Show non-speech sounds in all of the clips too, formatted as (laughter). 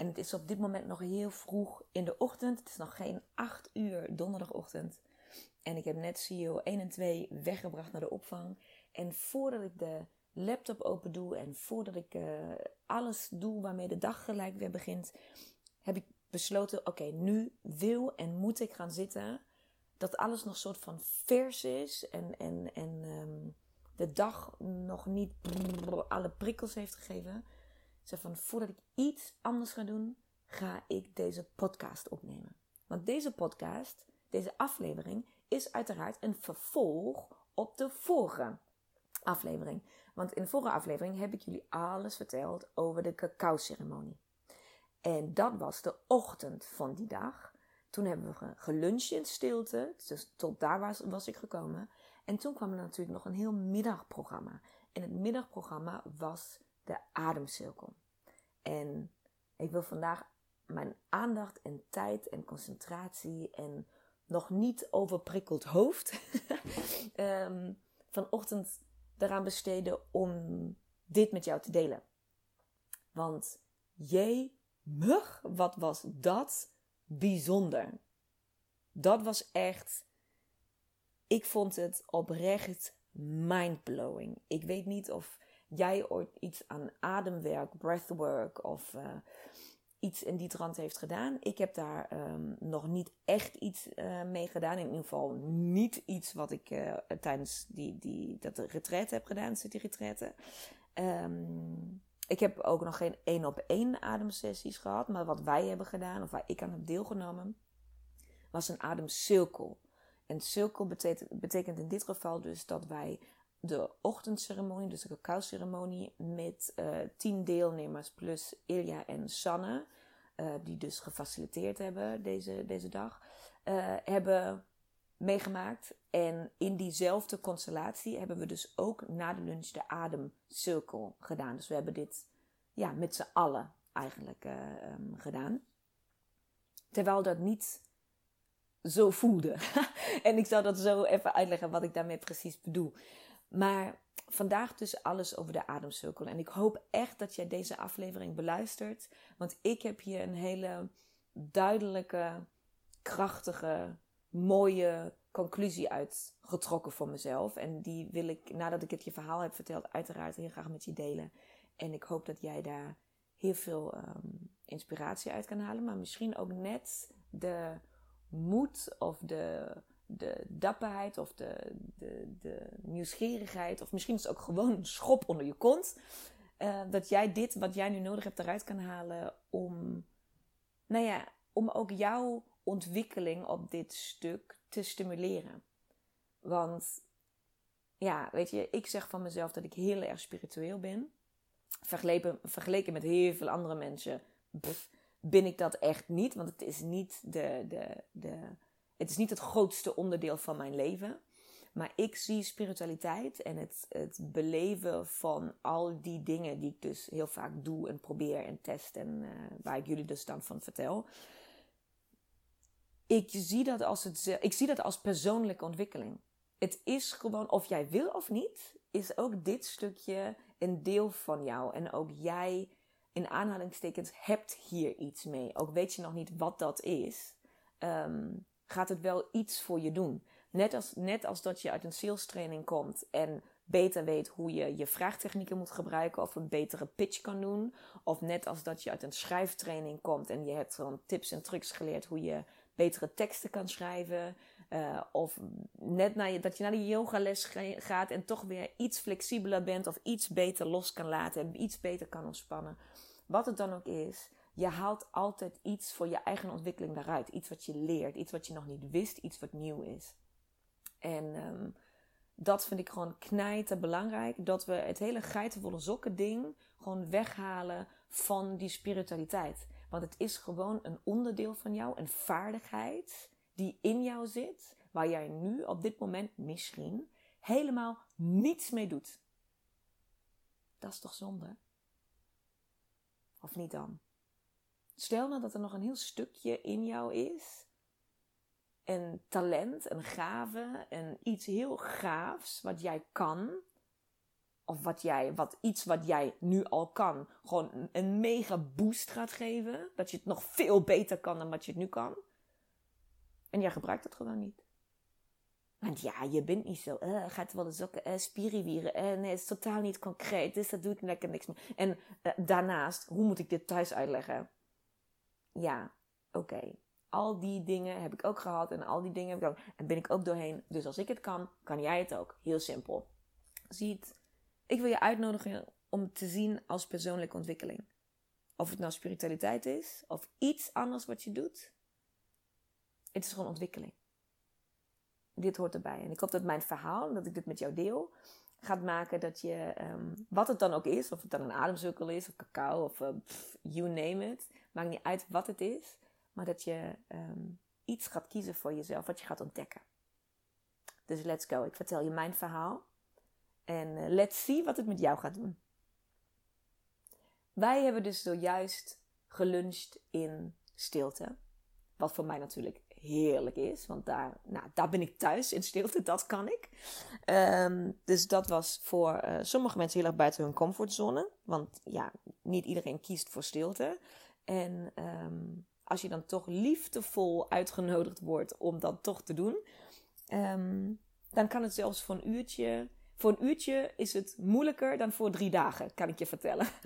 En het is op dit moment nog heel vroeg in de ochtend. Het is nog geen 8 uur donderdagochtend. En ik heb net CEO 1 en 2 weggebracht naar de opvang. En voordat ik de laptop open doe en voordat ik uh, alles doe waarmee de dag gelijk weer begint, heb ik besloten: oké, nu wil en moet ik gaan zitten. Dat alles nog soort van vers is en, en, en um, de dag nog niet alle prikkels heeft gegeven. Van voordat ik iets anders ga doen, ga ik deze podcast opnemen. Want deze podcast, deze aflevering, is uiteraard een vervolg op de vorige aflevering. Want in de vorige aflevering heb ik jullie alles verteld over de cacao-ceremonie. En dat was de ochtend van die dag. Toen hebben we geluncht in stilte. Dus tot daar was, was ik gekomen. En toen kwam er natuurlijk nog een heel middagprogramma. En het middagprogramma was de ademcirkel. En ik wil vandaag mijn aandacht en tijd en concentratie en nog niet overprikkeld hoofd um, (laughs) vanochtend eraan besteden om dit met jou te delen. Want jee, mug, wat was dat bijzonder. Dat was echt, ik vond het oprecht mindblowing. Ik weet niet of jij ooit iets aan ademwerk, breathwork of uh, iets in die trant heeft gedaan. Ik heb daar um, nog niet echt iets uh, mee gedaan. In ieder geval niet iets wat ik uh, tijdens die, die, dat retreat heb gedaan, city retraite. Um, ik heb ook nog geen één op één ademsessies gehad. Maar wat wij hebben gedaan, of waar ik aan heb deelgenomen, was een ademcirkel. En cirkel betekent in dit geval dus dat wij de ochtendceremonie, dus de cacao-ceremonie, met uh, tien deelnemers plus Ilja en Sanne, uh, die dus gefaciliteerd hebben deze, deze dag, uh, hebben meegemaakt. En in diezelfde constellatie hebben we dus ook na de lunch de ademcirkel gedaan. Dus we hebben dit ja, met z'n allen eigenlijk um, gedaan. Terwijl dat niet zo voelde. (laughs) en ik zal dat zo even uitleggen wat ik daarmee precies bedoel. Maar vandaag dus alles over de ademcirkel. En ik hoop echt dat jij deze aflevering beluistert. Want ik heb hier een hele duidelijke, krachtige, mooie conclusie uitgetrokken voor mezelf. En die wil ik, nadat ik het je verhaal heb verteld, uiteraard heel graag met je delen. En ik hoop dat jij daar heel veel um, inspiratie uit kan halen. Maar misschien ook net de moed of de de dapperheid of de, de, de nieuwsgierigheid, of misschien is het ook gewoon een schop onder je kont, uh, dat jij dit wat jij nu nodig hebt eruit kan halen om, nou ja, om ook jouw ontwikkeling op dit stuk te stimuleren. Want ja, weet je, ik zeg van mezelf dat ik heel erg spiritueel ben. Vergeleken, vergeleken met heel veel andere mensen ben ik dat echt niet. Want het is niet de, de, de, het is niet het grootste onderdeel van mijn leven. Maar ik zie spiritualiteit en het, het beleven van al die dingen die ik dus heel vaak doe en probeer en test en uh, waar ik jullie dus dan van vertel. Ik zie, dat als het, ik zie dat als persoonlijke ontwikkeling. Het is gewoon, of jij wil of niet, is ook dit stukje een deel van jou. En ook jij, in aanhalingstekens, hebt hier iets mee. Ook weet je nog niet wat dat is. Um, gaat het wel iets voor je doen. Net als, net als dat je uit een sales training komt en beter weet hoe je je vraagtechnieken moet gebruiken of een betere pitch kan doen. Of net als dat je uit een schrijftraining komt en je hebt gewoon tips en trucs geleerd hoe je betere teksten kan schrijven. Uh, of net na je, dat je naar de yogales gaat en toch weer iets flexibeler bent of iets beter los kan laten en iets beter kan ontspannen. Wat het dan ook is, je haalt altijd iets voor je eigen ontwikkeling daaruit. Iets wat je leert, iets wat je nog niet wist, iets wat nieuw is. En um, dat vind ik gewoon knijten belangrijk. Dat we het hele geitenvolle sokken ding gewoon weghalen van die spiritualiteit. Want het is gewoon een onderdeel van jou, een vaardigheid die in jou zit, waar jij nu op dit moment misschien helemaal niets mee doet. Dat is toch zonde? Of niet dan? Stel nou dat er nog een heel stukje in jou is. Een talent, een gave, en iets heel gaafs wat jij kan. Of wat jij, wat, iets wat jij nu al kan, gewoon een mega boost gaat geven. Dat je het nog veel beter kan dan wat je het nu kan. En jij gebruikt het gewoon niet. Want ja, je bent niet zo, uh, gaat wel eens ook uh, nee, het is totaal niet concreet, dus dat doet lekker niks meer. En daarnaast, hoe moet ik dit thuis uitleggen? Ja, oké. Al die dingen heb ik ook gehad en al die dingen heb ik ook. En ben ik ook doorheen. Dus als ik het kan, kan jij het ook. Heel simpel. Zie het. Ik wil je uitnodigen om te zien als persoonlijke ontwikkeling. Of het nou spiritualiteit is, of iets anders wat je doet. Het is gewoon ontwikkeling. Dit hoort erbij. En ik hoop dat mijn verhaal, dat ik dit met jou deel, gaat maken dat je, um, wat het dan ook is, of het dan een ademsukkel is, of cacao, of pff, you name it, maakt niet uit wat het is, maar dat je um, iets gaat kiezen voor jezelf, wat je gaat ontdekken. Dus let's go. Ik vertel je mijn verhaal. En uh, let's see wat het met jou gaat doen. Wij hebben dus zojuist geluncht in stilte. Wat voor mij natuurlijk heerlijk is. Want daar, nou, daar ben ik thuis in stilte. Dat kan ik. Um, dus dat was voor uh, sommige mensen heel erg buiten hun comfortzone. Want ja, niet iedereen kiest voor stilte. En um, als je dan toch liefdevol uitgenodigd wordt om dat toch te doen. Um, dan kan het zelfs voor een uurtje. Voor een uurtje is het moeilijker dan voor drie dagen, kan ik je vertellen. (laughs)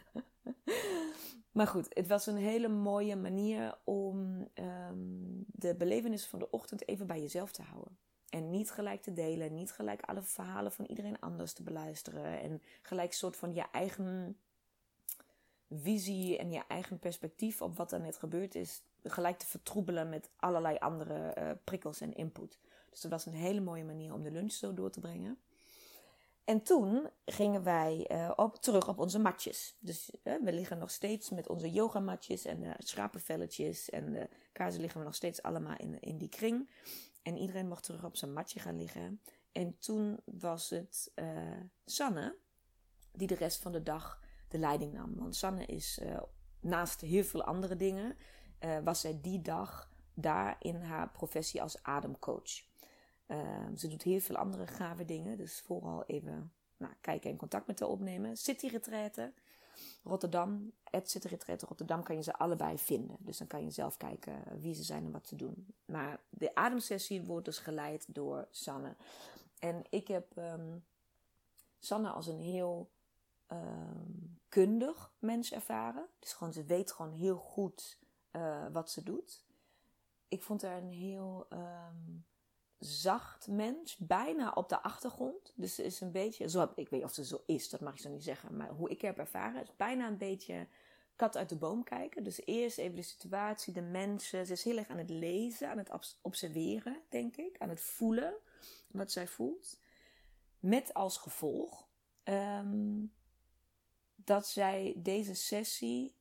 Maar goed, het was een hele mooie manier om um, de belevenis van de ochtend even bij jezelf te houden. En niet gelijk te delen, niet gelijk alle verhalen van iedereen anders te beluisteren. En gelijk soort van je eigen visie en je eigen perspectief op wat er net gebeurd is, gelijk te vertroebelen met allerlei andere uh, prikkels en input. Dus dat was een hele mooie manier om de lunch zo door te brengen. En toen gingen wij uh, op, terug op onze matjes. Dus uh, we liggen nog steeds met onze yogamatjes en de schapenvelletjes en de kaarsen liggen we nog steeds allemaal in, in die kring. En iedereen mocht terug op zijn matje gaan liggen. En toen was het uh, Sanne die de rest van de dag de leiding nam. Want Sanne is naast heel veel andere dingen, was zij die dag daar in haar professie als ademcoach. Uh, ze doet heel veel andere gave dingen. Dus vooral even nou, kijken en contact met haar opnemen. City Retraite Rotterdam. Het City Retraite Rotterdam kan je ze allebei vinden. Dus dan kan je zelf kijken wie ze zijn en wat ze doen. Maar de ademsessie wordt dus geleid door Sanne. En ik heb um, Sanne als een heel um, kundig mens ervaren. Dus gewoon, ze weet gewoon heel goed uh, wat ze doet. Ik vond haar een heel zacht mens, bijna op de achtergrond. Dus ze is een beetje, zo, ik weet niet of ze zo is, dat mag ik zo niet zeggen, maar hoe ik heb ervaren, is bijna een beetje kat uit de boom kijken. Dus eerst even de situatie, de mensen. Ze is heel erg aan het lezen, aan het observeren, denk ik, aan het voelen wat zij voelt. Met als gevolg um, dat zij deze sessie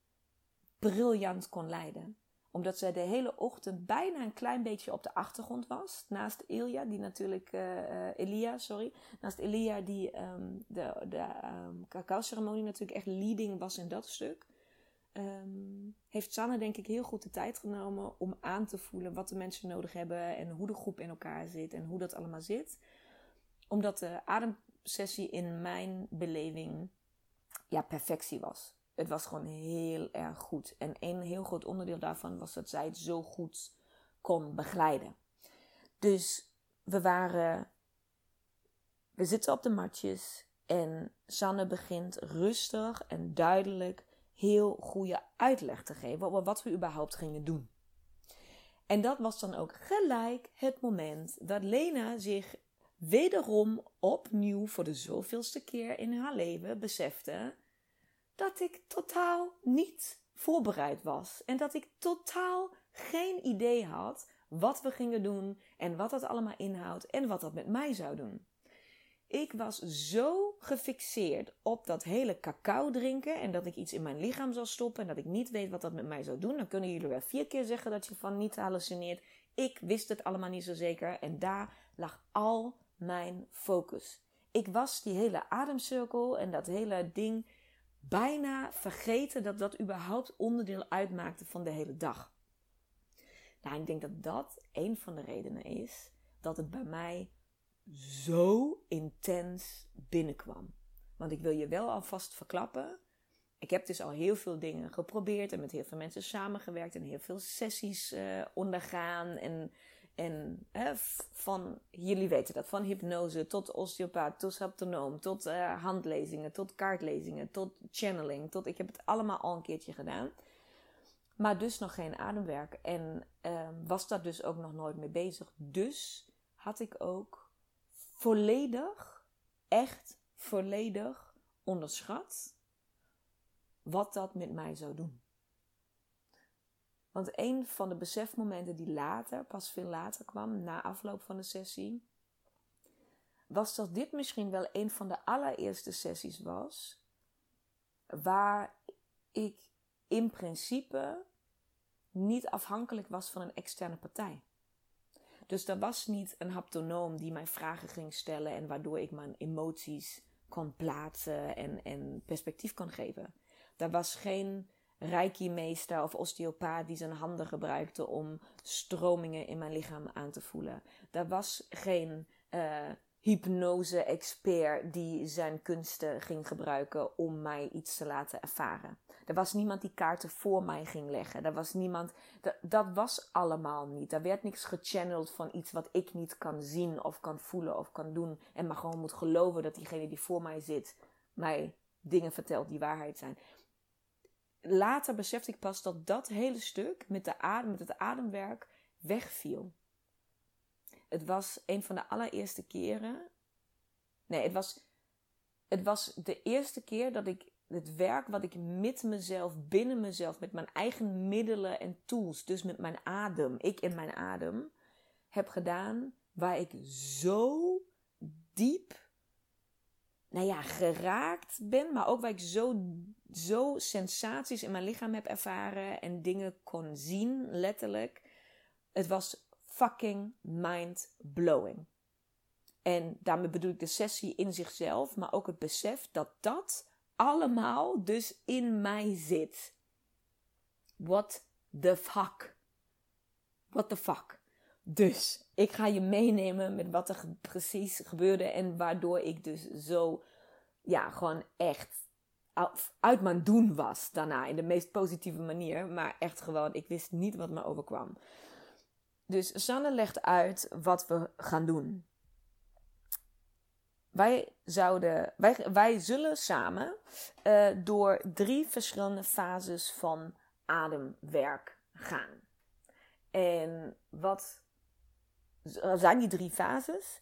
briljant kon leiden omdat zij de hele ochtend bijna een klein beetje op de achtergrond was. Naast Elia, die natuurlijk, uh, Elia, sorry. Naast Elia, die um, de, de um, cacao-ceremonie natuurlijk echt leading was in dat stuk. Um, heeft Sanne denk ik heel goed de tijd genomen om aan te voelen wat de mensen nodig hebben. En hoe de groep in elkaar zit en hoe dat allemaal zit. Omdat de ademsessie in mijn beleving ja, perfectie was het was gewoon heel erg goed. En een heel groot onderdeel daarvan was dat zij het zo goed kon begeleiden. Dus we waren. We zitten op de matjes en Sanne begint rustig en duidelijk heel goede uitleg te geven over wat we überhaupt gingen doen. En dat was dan ook gelijk het moment dat Lena zich wederom opnieuw voor de zoveelste keer in haar leven besefte dat ik totaal niet voorbereid was. En dat ik totaal geen idee had wat we gingen doen en wat dat allemaal inhoudt en wat dat met mij zou doen. Ik was zo gefixeerd op dat hele cacao drinken en dat ik iets in mijn lichaam zou stoppen en dat ik niet weet wat dat met mij zou doen. Dan kunnen jullie wel vier keer zeggen dat je van niet hallucineert. Ik wist het allemaal niet zo zeker en daar lag al mijn focus. Ik was die hele ademcirkel en dat hele ding bijna vergeten dat dat überhaupt onderdeel uitmaakte van de hele dag. Nou, ik denk dat dat een van de redenen is dat het bij mij zo intens binnenkwam. Want ik wil je wel alvast verklappen. Ik heb dus al heel veel dingen geprobeerd en met heel veel mensen samengewerkt en heel veel sessies uh, ondergaan. En, en van, jullie weten dat, van hypnose tot osteopaat, tot haptonoom, tot uh, handlezingen, tot kaartlezingen, tot channeling. Tot, ik heb het allemaal al een keertje gedaan. Maar dus nog geen ademwerk. En uh, was daar dus ook nog nooit mee bezig. Dus had ik ook volledig, echt volledig onderschat wat dat met mij zou doen. Want een van de besefmomenten die later, pas veel later kwam, na afloop van de sessie, was dat dit misschien wel een van de allereerste sessies was waar ik in principe niet afhankelijk was van een externe partij. Dus er was niet een haptonoom die mij vragen ging stellen en waardoor ik mijn emoties kon plaatsen en, en perspectief kon geven. Er was geen reiki-meester of osteopaat die zijn handen gebruikte om stromingen in mijn lichaam aan te voelen. Er was geen uh, hypnose-expert die zijn kunsten ging gebruiken om mij iets te laten ervaren. Er was niemand die kaarten voor mij ging leggen. Er was niemand. Dat was allemaal niet. Er werd niks gechanneld van iets wat ik niet kan zien of kan voelen of kan doen. En maar gewoon moet geloven dat diegene die voor mij zit mij dingen vertelt die waarheid zijn. Later besefte ik pas dat dat hele stuk met, de adem, met het ademwerk wegviel. Het was een van de allereerste keren. Nee, het was, het was de eerste keer dat ik het werk wat ik met mezelf, binnen mezelf, met mijn eigen middelen en tools, dus met mijn adem, ik en mijn adem, heb gedaan waar ik zo diep, nou ja, geraakt ben, maar ook waar ik zo, zo sensaties in mijn lichaam heb ervaren en dingen kon zien, letterlijk. Het was fucking mind blowing. En daarmee bedoel ik de sessie in zichzelf, maar ook het besef dat dat allemaal dus in mij zit. What the fuck? What the fuck? Dus ik ga je meenemen met wat er precies gebeurde en waardoor ik dus zo, ja, gewoon echt uit mijn doen was daarna. In de meest positieve manier, maar echt gewoon, ik wist niet wat me overkwam. Dus Sanne legt uit wat we gaan doen. Wij, zouden, wij, wij zullen samen uh, door drie verschillende fases van ademwerk gaan. En wat zijn die drie fases?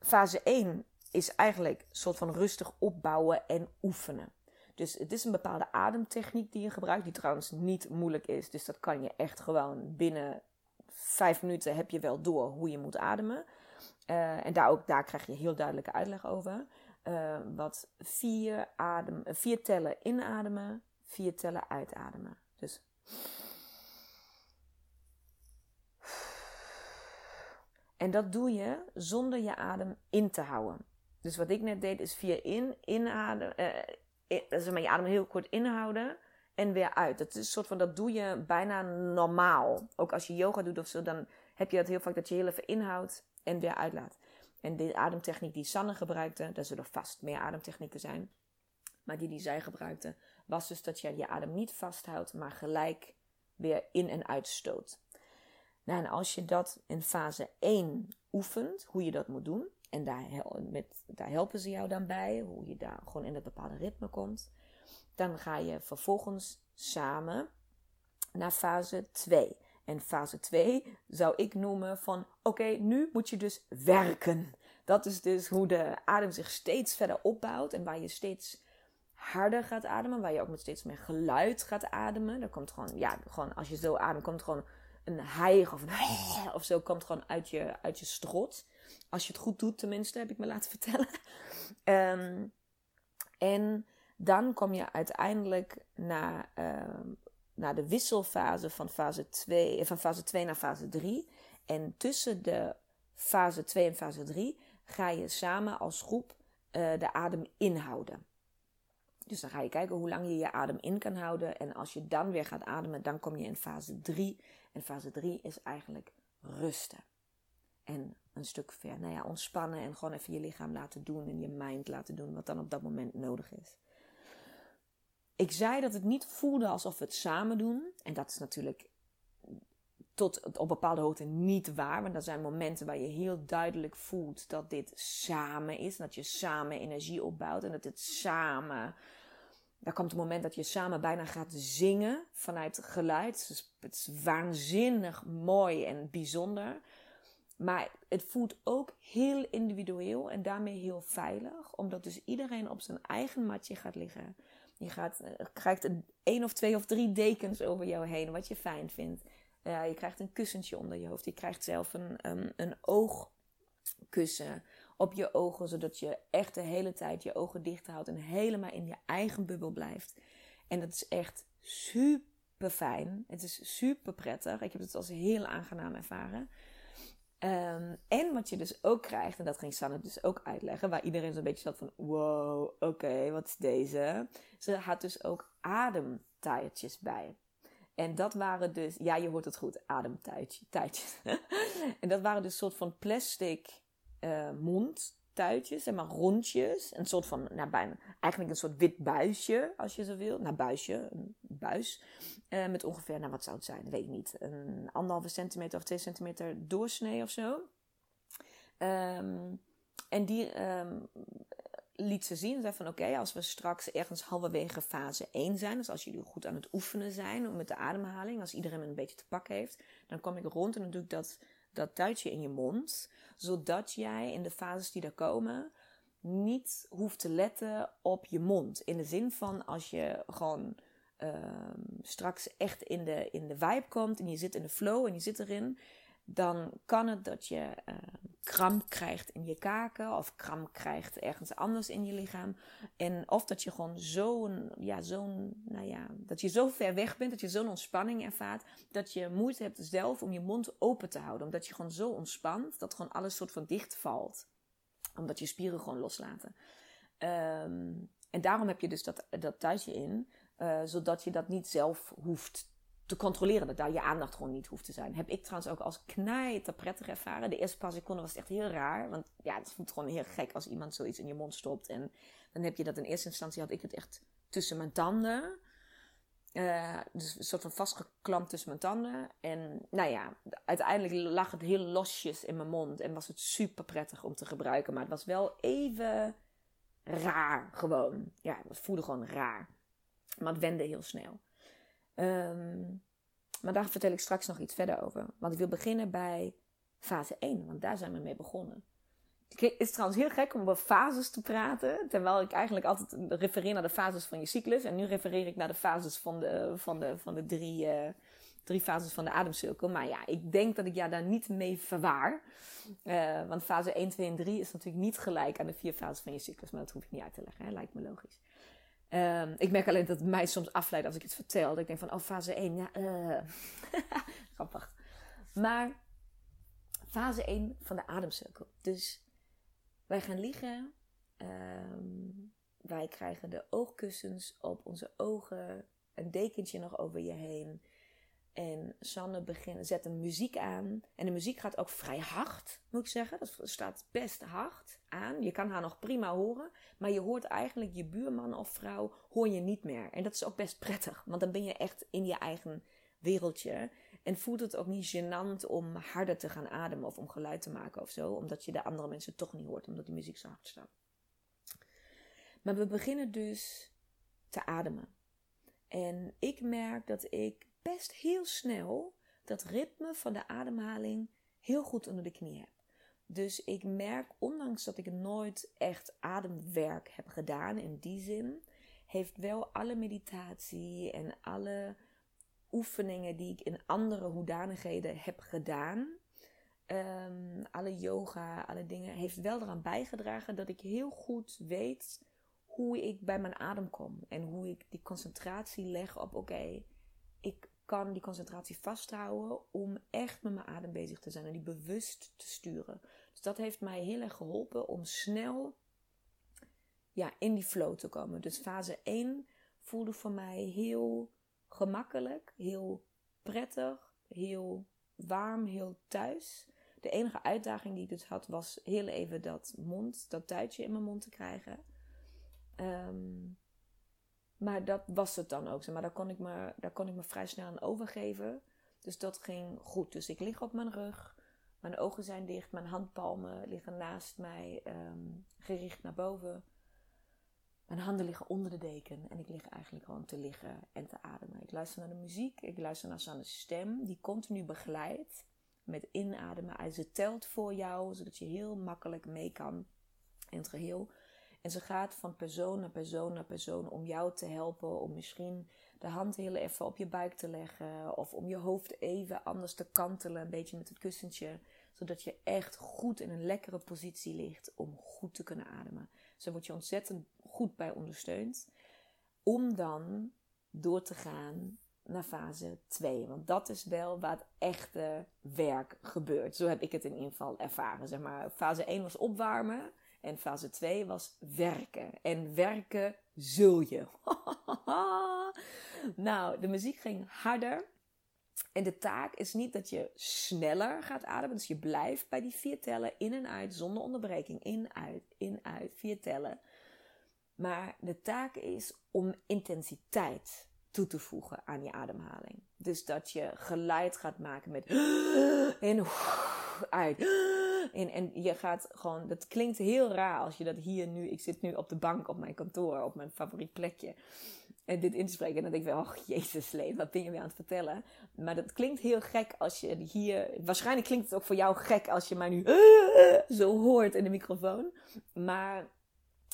Fase 1 is eigenlijk een soort van rustig opbouwen en oefenen. Dus het is een bepaalde ademtechniek die je gebruikt, die trouwens niet moeilijk is. Dus dat kan je echt gewoon binnen vijf minuten heb je wel door hoe je moet ademen. Uh, en daar, ook, daar krijg je heel duidelijke uitleg over. Uh, wat vier, adem, vier tellen inademen, vier tellen uitademen. Dus. En dat doe je zonder je adem in te houden. Dus wat ik net deed is vier in, inademen. In, zeg maar, je adem heel kort inhouden en weer uit. Dat is een soort van, dat doe je bijna normaal. Ook als je yoga doet of zo, dan heb je dat heel vaak dat je heel even inhoudt en weer uitlaat. En de ademtechniek die Sanne gebruikte, daar zullen vast meer ademtechnieken zijn. Maar die die zij gebruikte, was dus dat je je adem niet vasthoudt, maar gelijk weer in- en uitstoot. Nou, en als je dat in fase 1 oefent, hoe je dat moet doen, en daar, helpen ze jou dan bij, hoe je daar gewoon in het bepaalde ritme komt, dan ga je vervolgens samen naar fase 2. En fase 2 zou ik noemen van oké, nu moet je dus werken. Dat is dus hoe de adem zich steeds verder opbouwt en waar je steeds harder gaat ademen, waar je ook met steeds meer geluid gaat ademen. Er komt gewoon, ja, gewoon als je zo ademt, komt gewoon een hijg of een (laughs) of zo, komt gewoon uit je, uit je strot. Als je het goed doet, tenminste, heb ik me laten (laughs) vertellen. Ehm, en dan kom je uiteindelijk naar, uh, naar de wisselfase van fase 2, van fase 2 naar fase 3. En tussen de fase 2 en fase 3 ga je samen als groep uh, de adem inhouden. Dus dan ga je kijken hoe lang je je adem in kan houden. En als je dan weer gaat ademen, dan kom je in fase 3. En fase 3 is eigenlijk rusten. En een stuk ver, nou ja, ontspannen en gewoon even je lichaam laten doen en je mind laten doen wat dan op dat moment nodig is. Ik zei dat het niet voelde alsof we het samen doen. En dat is natuurlijk tot op bepaalde hoogte niet waar. Want er zijn momenten waar je heel duidelijk voelt dat dit samen is. Dat je samen energie opbouwt en dat het samen. Daar komt een moment dat je samen bijna gaat zingen vanuit geluid. Het is waanzinnig mooi en bijzonder. Maar het voelt ook heel individueel en daarmee heel veilig. Omdat dus iedereen op zijn eigen matje gaat liggen. Je gaat, uh, krijgt een, één of twee of drie dekens over jou heen, wat je fijn vindt. Uh, je krijgt een kussentje onder je hoofd. Je krijgt zelf een, een oogkussen op je ogen, zodat je echt de hele tijd je ogen dicht houdt en helemaal in je eigen bubbel blijft. En dat is echt super fijn. Het is super prettig. Ik heb het als heel aangenaam ervaren. Um, en wat je dus ook krijgt, en dat ging Sanne dus ook uitleggen, waar iedereen zo'n beetje zat van, wow, oké, wat is deze? Ze had dus ook ademtijtjes bij. En dat waren dus, ja, je hoort het goed, ademtuitjes. (laughs) en dat waren dus soort van plastic uh, mondtuitjes, zeg maar rondjes. Een soort van, nou bijna, eigenlijk een soort wit buisje, als je zo wil. Nou, buisje, een buis. Uh, met ongeveer, nou wat zou het zijn, weet ik niet. Een anderhalve centimeter of twee centimeter doorsnee of zo. Um, en die um, liet ze zien. Zei van oké, als we straks ergens halverwege fase 1 zijn. Dus als jullie goed aan het oefenen zijn met de ademhaling. Als iedereen een beetje te pakken heeft. Dan kom ik rond en dan doe ik dat, dat tuitje in je mond. Zodat jij in de fases die er komen niet hoeft te letten op je mond. In de zin van als je gewoon uh, straks echt in de, in de vibe komt en je zit in de flow en je zit erin, dan kan het dat je uh, kramp krijgt in je kaken of kramp krijgt ergens anders in je lichaam. En of dat je gewoon zo'n, ja, zo'n, nou ja, dat je zo ver weg bent, dat je zo'n ontspanning ervaart, dat je moeite hebt zelf om je mond open te houden. Omdat je gewoon zo ontspant, dat gewoon alles soort van dicht valt. Omdat je spieren gewoon loslaten. Um, en daarom heb je dus dat, dat thuisje in, uh, zodat je dat niet zelf hoeft te controleren. Dat daar je aandacht gewoon niet hoeft te zijn. Heb ik trouwens ook als knijter prettig ervaren. De eerste paar seconden was het echt heel raar. Want ja, het voelt gewoon heel gek als iemand zoiets in je mond stopt. En dan heb je dat in eerste instantie had ik het echt tussen mijn tanden. Uh, dus een soort van vastgeklampt tussen mijn tanden. En nou ja, uiteindelijk lag het heel losjes in mijn mond. En was het super prettig om te gebruiken. Maar het was wel even raar gewoon. Ja, het voelde gewoon raar. Maar het wende heel snel. Um, maar daar vertel ik straks nog iets verder over. Want ik wil beginnen bij fase 1, want daar zijn we mee begonnen. Het is trouwens heel gek om over fases te praten, terwijl ik eigenlijk altijd refereer naar de fases van je cyclus. En nu refereer ik naar de fases van de, van de, van de drie, uh, drie fases van de ademcirkel. Maar ja, ik denk dat ik jou daar niet mee verwaar. Uh, want fase 1, 2 en 3 is natuurlijk niet gelijk aan de vier fases van je cyclus. Maar dat hoef ik niet uit te leggen, hè? lijkt me logisch. Um, ik merk alleen dat het mij soms afleidt als ik het vertel. Dat ik denk van, oh, fase 1, ja, uh. (laughs) grappig. Maar fase 1 van de ademcirkel. Dus wij gaan liggen. Um, wij krijgen de oogkussens op onze ogen. Een dekentje nog over je heen. En Sanne begint, zet een muziek aan. En de muziek gaat ook vrij hard, moet ik zeggen. Dat staat best hard aan. Je kan haar nog prima horen. Maar je hoort eigenlijk je buurman of vrouw hoor je niet meer. En dat is ook best prettig. Want dan ben je echt in je eigen wereldje. En voelt het ook niet gênant om harder te gaan ademen of om geluid te maken of zo. Omdat je de andere mensen toch niet hoort, omdat die muziek zo hard staat. Maar we beginnen dus te ademen. En ik merk dat ik best heel snel dat ritme van de ademhaling heel goed onder de knie heb. Dus ik merk, ondanks dat ik nooit echt ademwerk heb gedaan in die zin, heeft wel alle meditatie en alle oefeningen die ik in andere hoedanigheden heb gedaan, um, alle yoga, alle dingen, heeft wel eraan bijgedragen dat ik heel goed weet hoe ik bij mijn adem kom. En hoe ik die concentratie leg op, oké, ik kan die concentratie vasthouden om echt met mijn adem bezig te zijn en die bewust te sturen. Dus dat heeft mij heel erg geholpen om snel ja, in die flow te komen. Dus fase 1 voelde voor mij heel gemakkelijk, heel prettig, heel warm, heel thuis. De enige uitdaging die ik dus had was heel even dat mond, dat tuitje in mijn mond te krijgen. Ehm, maar dat was het dan ook. Maar daar kon, ik me, daar kon ik me vrij snel aan overgeven. Dus dat ging goed. Dus ik lig op mijn rug. Mijn ogen zijn dicht. Mijn handpalmen liggen naast mij, ehm, gericht naar boven. Mijn handen liggen onder de deken. En ik lig eigenlijk gewoon te liggen en te ademen. Ik luister naar de muziek. Ik luister naar Sanne's stem. Die continu begeleidt met inademen. Ze telt voor jou, zodat je heel makkelijk mee kan in het geheel. En ze gaat van persoon naar persoon naar persoon om jou te helpen. Om misschien de hand heel even op je buik te leggen. Of om je hoofd even anders te kantelen. Een beetje met het kussentje. Zodat je echt goed in een lekkere positie ligt om goed te kunnen ademen. Zo wordt je ontzettend goed bij ondersteund. Om dan door te gaan naar fase 2. Want dat is wel waar het echte werk gebeurt. Zo heb ik het in ieder geval ervaren. Zeg maar, fase 1 was opwarmen. En fase 2 was werken. En werken zul je. (laughs) nou, de muziek ging harder. En de taak is niet dat je sneller gaat ademen. Dus je blijft bij die vier tellen in en uit zonder onderbreking. In, uit, in, uit, vier tellen. Maar de taak is om intensiteit toe te voegen aan je ademhaling. Dus dat je geluid gaat maken met (gasps) en uit. (gasps) En, en je gaat gewoon, dat klinkt heel raar als je dat hier nu, ik zit nu op de bank op mijn kantoor, op mijn favoriet plekje. En dit in te spreken. En dan denk ik wel, oh jezus leen, wat ben je weer aan het vertellen? Maar dat klinkt heel gek als je hier, waarschijnlijk klinkt het ook voor jou gek als je mij nu (gasps) zo hoort in de microfoon. Maar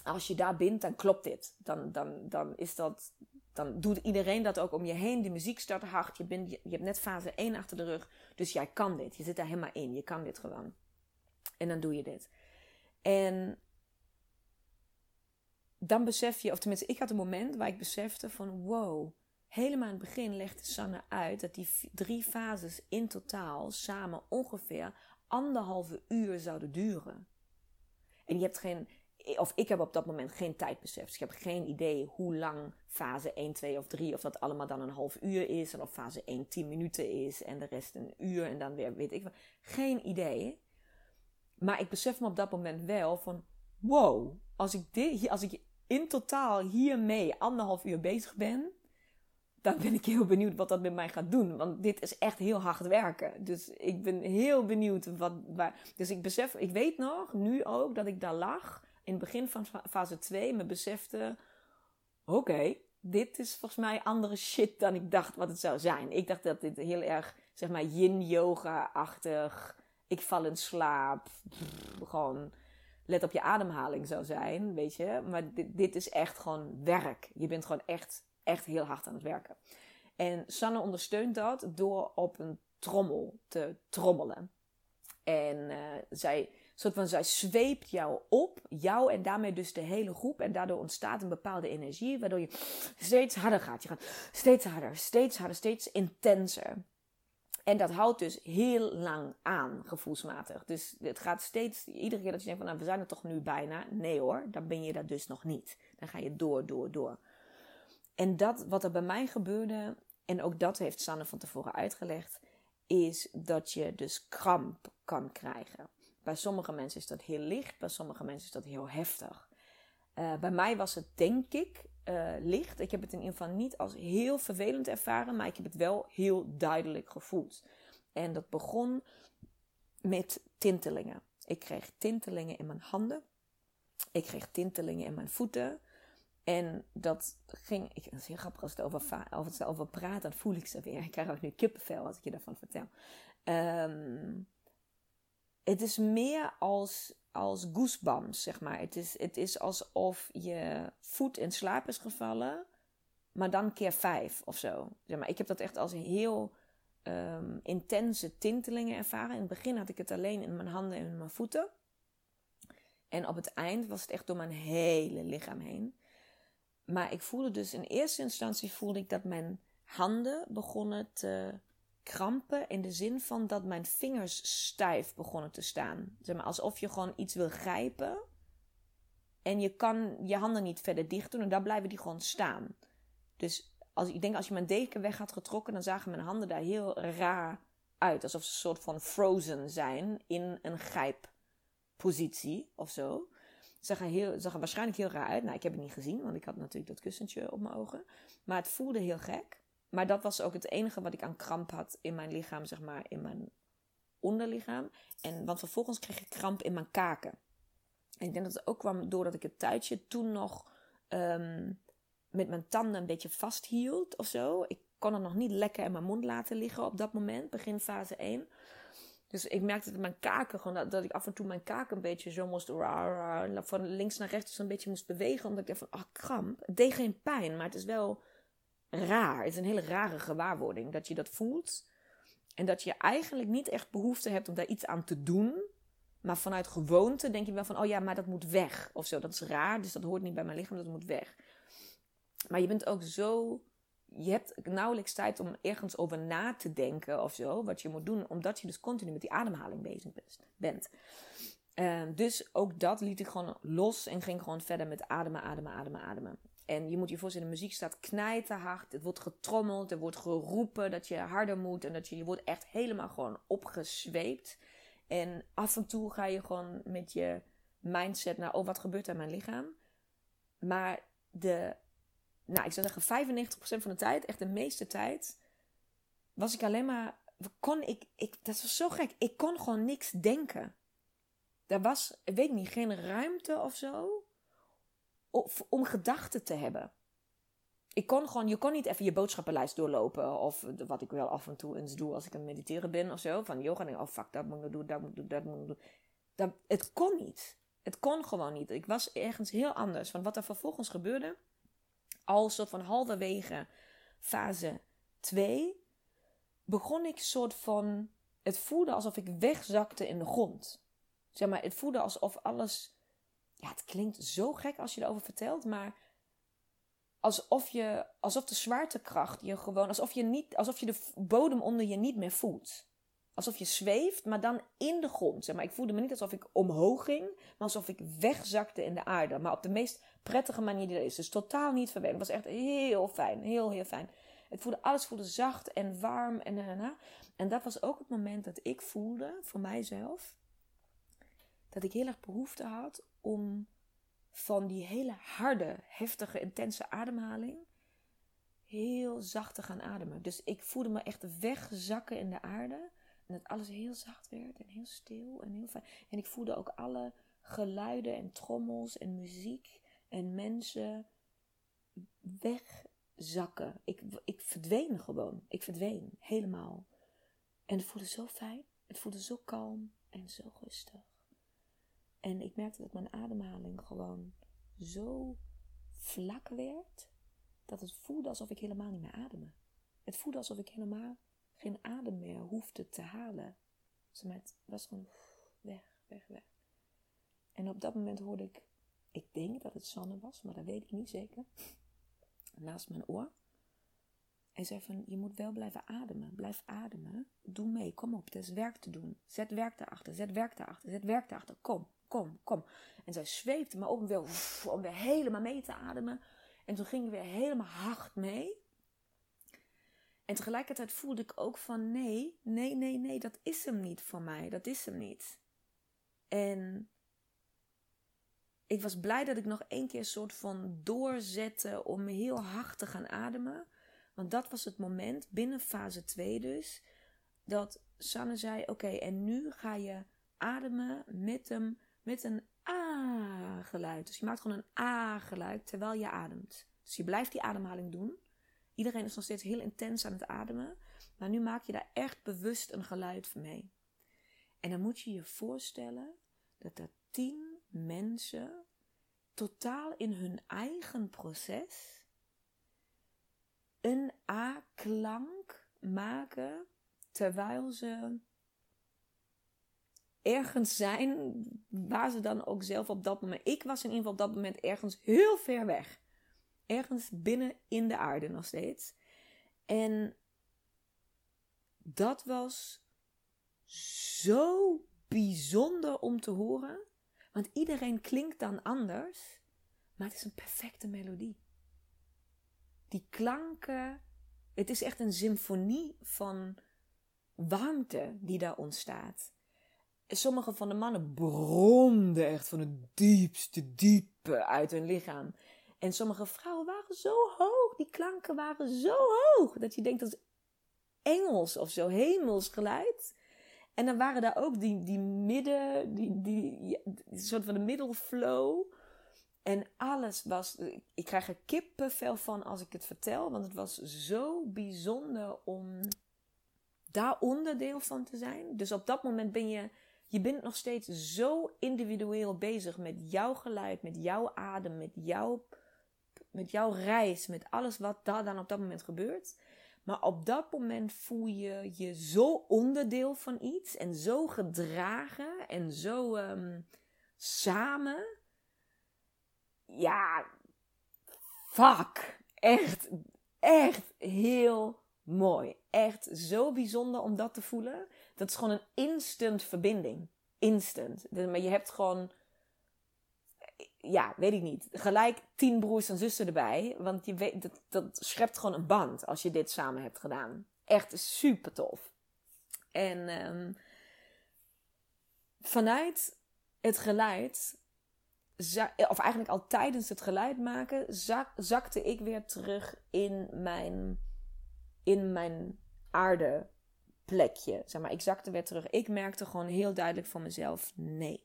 als je daar bent, dan klopt dit. Dan, dan, dan is dat dan doet iedereen dat ook om je heen. Die muziek start hard. Je, bent, je, hebt net fase 1 achter de rug. Dus jij kan dit. Je zit daar helemaal in. Je kan dit gewoon. En dan doe je dit. En dan besef je, of tenminste, ik had een moment waar ik besefte van wow. Helemaal in het begin legde Sanne uit dat die drie fases in totaal samen ongeveer anderhalve uur zouden duren. En je hebt geen, of ik heb op dat moment geen tijdbesef. Dus ik heb geen idee hoe lang fase 1, 2 of 3, of dat allemaal dan een half uur is. En of fase 1 10 minuten is en de rest een uur en dan weer weet ik wat. Geen idee. Maar ik besef me op dat moment wel van, wow, als ik, dit, als ik in totaal hiermee anderhalf uur bezig ben, dan ben ik heel benieuwd wat dat met mij gaat doen. Want dit is echt heel hard werken. Dus ik ben heel benieuwd wat. Dus ik besef, ik weet nog nu ook dat ik daar lag in het begin van fase 2 me besefte: oké, dit is volgens mij andere shit dan ik dacht wat het zou zijn. Ik dacht dat dit heel erg, zeg maar, yin-yoga-achtig. Ik val in slaap. gewoon let op je ademhaling zou zijn, weet je. Maar dit, dit is echt gewoon werk. Je bent gewoon echt, echt heel hard aan het werken. En Sanne ondersteunt dat door op een trommel te trommelen. En uh, zij soort van, zij zweept jou op, jou en daarmee dus de hele groep. En daardoor ontstaat een bepaalde energie, waardoor je steeds harder gaat. Je gaat steeds harder, steeds harder, steeds intenser. En dat houdt dus heel lang aan, gevoelsmatig. Dus het gaat steeds, iedere keer dat je denkt van, nou, we zijn er toch nu bijna. Nee hoor, dan ben je dat dus nog niet. Dan ga je door, door, door. En dat, wat er bij mij gebeurde, en ook dat heeft Sanne van tevoren uitgelegd, is dat je dus kramp kan krijgen. Bij sommige mensen is dat heel licht, bij sommige mensen is dat heel heftig. Uh, bij mij was het denk ik uh, licht. Ik heb het in ieder geval niet als heel vervelend ervaren, maar ik heb het wel heel duidelijk gevoeld. En dat begon met tintelingen. Ik kreeg tintelingen in mijn handen. Ik kreeg tintelingen in mijn voeten. En dat ging, ik, het is heel grappig als het over, als het over praat, dan voel ik ze weer. Ik krijg ook nu kippenvel als ik je daarvan vertel. Ehm, het is meer als, als goosebumps, zeg maar. Het is, het is alsof je voet in slaap is gevallen, maar dan keer vijf of zo. Zeg maar, ik heb dat echt als heel um, intense tintelingen ervaren. In het begin had ik het alleen in mijn handen en in mijn voeten. En op het eind was het echt door mijn hele lichaam heen. Maar ik voelde dus in eerste instantie voelde ik dat mijn handen begonnen te krampen. In de zin van dat mijn vingers stijf begonnen te staan. Zeg maar, alsof je gewoon iets wil grijpen. En je kan je handen niet verder dicht doen en dan blijven die gewoon staan. Dus als, ik denk als je mijn deken weg had getrokken, dan zagen mijn handen daar heel raar uit. Alsof ze een soort van frozen zijn in een grijppositie of zo. Zag er, heel, zag er waarschijnlijk heel raar uit. Nou, ik heb het niet gezien, want ik had natuurlijk dat kussentje op mijn ogen. Maar het voelde heel gek. Maar dat was ook het enige wat ik aan kramp had in mijn lichaam, zeg maar, in mijn onderlichaam. En, want vervolgens kreeg ik kramp in mijn kaken. En ik denk dat het ook kwam doordat ik het tuitje toen nog ehm, met mijn tanden een beetje vasthield of zo. Ik kon het nog niet lekker in mijn mond laten liggen op dat moment, begin fase 1. Dus ik merkte dat mijn kaken gewoon, dat, ik af en toe mijn kaken een beetje zo moest, van links naar rechts een beetje moest bewegen. Omdat ik dacht van, ah, kramp. Het deed geen pijn, maar het is wel raar. Het is een hele rare gewaarwording dat je dat voelt. En dat je eigenlijk niet echt behoefte hebt om daar iets aan te doen. Maar vanuit gewoonte denk je wel van, oh ja, maar dat moet weg. Of zo, dat is raar, dus dat hoort niet bij mijn lichaam, dat moet weg. Maar je bent ook zo. Je hebt nauwelijks tijd om ergens over na te denken of zo, wat je moet doen, omdat je dus continu met die ademhaling bezig bent. Uh, dus ook dat liet ik gewoon los en ging gewoon verder met ademen, ademen, ademen, ademen. En je moet je voorstellen, de muziek staat knijterhard. Het wordt getrommeld, er wordt geroepen dat je harder moet. En dat je, je wordt echt helemaal gewoon opgezweept. En af en toe ga je gewoon met je mindset naar, oh, wat gebeurt er in mijn lichaam? Maar de nou, ik zou zeggen 95% van de tijd, echt de meeste tijd, was ik alleen maar, kon ik, ik, dat was zo gek, ik kon gewoon niks denken. Er was, weet ik niet, geen ruimte of zo om gedachten te hebben. Ik kon gewoon, je kon niet even je boodschappenlijst doorlopen. Of wat ik wel af en toe eens doe als ik aan het mediteren ben of zo. Van yoga. En oh fuck, dat moet ik doen, dat moet ik doen, dat moet ik doen. Dat, het kon niet. Het kon gewoon niet. Ik was ergens heel anders. Van wat er vervolgens gebeurde al soort van halverwege fase 2 begon ik soort van. Het voelde alsof ik wegzakte in de grond. Zeg maar, het voelde alsof alles. Ja, het klinkt zo gek als je erover vertelt, maar alsof je, alsof de zwaartekracht je gewoon, alsof je niet, alsof je de bodem onder je niet meer voelt. Alsof je zweeft, maar dan in de grond. Zeg maar, ik voelde me niet alsof ik omhoog ging, maar alsof ik wegzakte in de aarde. Maar op de meest prettige manier die er is. Dus totaal niet vervelend. Het was echt heel fijn. Heel, heel fijn. Het voelde, alles voelde zacht en warm en daarna. En dat was ook het moment dat ik voelde, voor mijzelf, dat ik heel erg behoefte had om van die hele harde, heftige, intense ademhaling heel zacht te gaan ademen. Dus ik voelde me echt wegzakken in de aarde. En dat alles heel zacht werd en heel stil en heel fijn. En ik voelde ook alle geluiden en trommels en muziek en mensen wegzakken. Ik, ik verdween gewoon. Ik verdween helemaal. En het voelde zo fijn. Het voelde zo kalm en zo rustig. En ik merkte dat mijn ademhaling gewoon zo vlak werd. Dat het voelde alsof ik helemaal niet meer ademde. Het voelde alsof ik helemaal geen adem meer hoefde te halen. Ze met was gewoon weg, weg, weg. En op dat moment hoorde ik, ik denk dat het Sanne was, maar dat weet ik niet zeker, (laughs) naast mijn oor. Hij zei van, je moet wel blijven ademen. Blijf ademen. Doe mee. Kom op. Het is werk te doen. Zet werk daarachter. Zet werk daarachter. Zet werk daarachter. Kom, kom, kom. En zij zweefde me ook weer om weer helemaal mee te ademen. En toen ging ik weer helemaal hard mee. En tegelijkertijd voelde ik ook van nee, nee, nee, nee, dat is hem niet voor mij. Dat is hem niet. En ik was blij dat ik nog één keer een soort van doorzette om heel hard te gaan ademen. Want dat was het moment, binnen fase 2 dus, dat Sanne zei: Oké, en nu ga je ademen met, hem, met een A-geluid. Dus je maakt gewoon een A-geluid terwijl je ademt. Dus je blijft die ademhaling doen. Iedereen is nog steeds heel intens aan het ademen. Maar nu maak je daar echt bewust een geluid mee. En dan moet je je voorstellen dat er tien mensen totaal in hun eigen proces een A-klank maken terwijl ze ergens zijn waar ze dan ook zelf op dat moment. Ik was in ieder geval op dat moment ergens heel ver weg. Ergens binnen in de aarde nog steeds. En dat was zo bijzonder om te horen. Want iedereen klinkt dan anders. Maar het is een perfecte melodie. Die klanken. Het is echt een symfonie van warmte die daar ontstaat. Sommige van de mannen bromden echt van het diepste diepe uit hun lichaam. En sommige vrouwen waren zo hoog. Die klanken waren zo hoog. Dat je denkt dat is Engels of zo, hemels geluid. En dan waren daar ook die, die midden, die, die, die soort van de middelflow. En alles was. Ik krijg er kippenvel van als ik het vertel. Want het was zo bijzonder om daar onderdeel van te zijn. Dus op dat moment ben je. Je bent nog steeds zo individueel bezig met jouw geluid, met jouw adem, met jouw, met jouw reis, met alles wat daar dan op dat moment gebeurt. Maar op dat moment voel je je zo onderdeel van iets en zo gedragen en zo um, samen. Ja, fuck. Echt, echt heel mooi. Echt zo bijzonder om dat te voelen. Dat is gewoon een instant verbinding. Instant. Maar je hebt gewoon ja, weet ik niet. Gelijk tien broers en zussen erbij. Want je weet, dat, dat schept gewoon een band als je dit samen hebt gedaan. Echt super tof. En um, vanuit het geluid, of eigenlijk al tijdens het geluid maken, zak, zakte ik weer terug in mijn, in mijn aardeplekje. Zeg maar, ik zakte weer terug. Ik merkte gewoon heel duidelijk voor mezelf: nee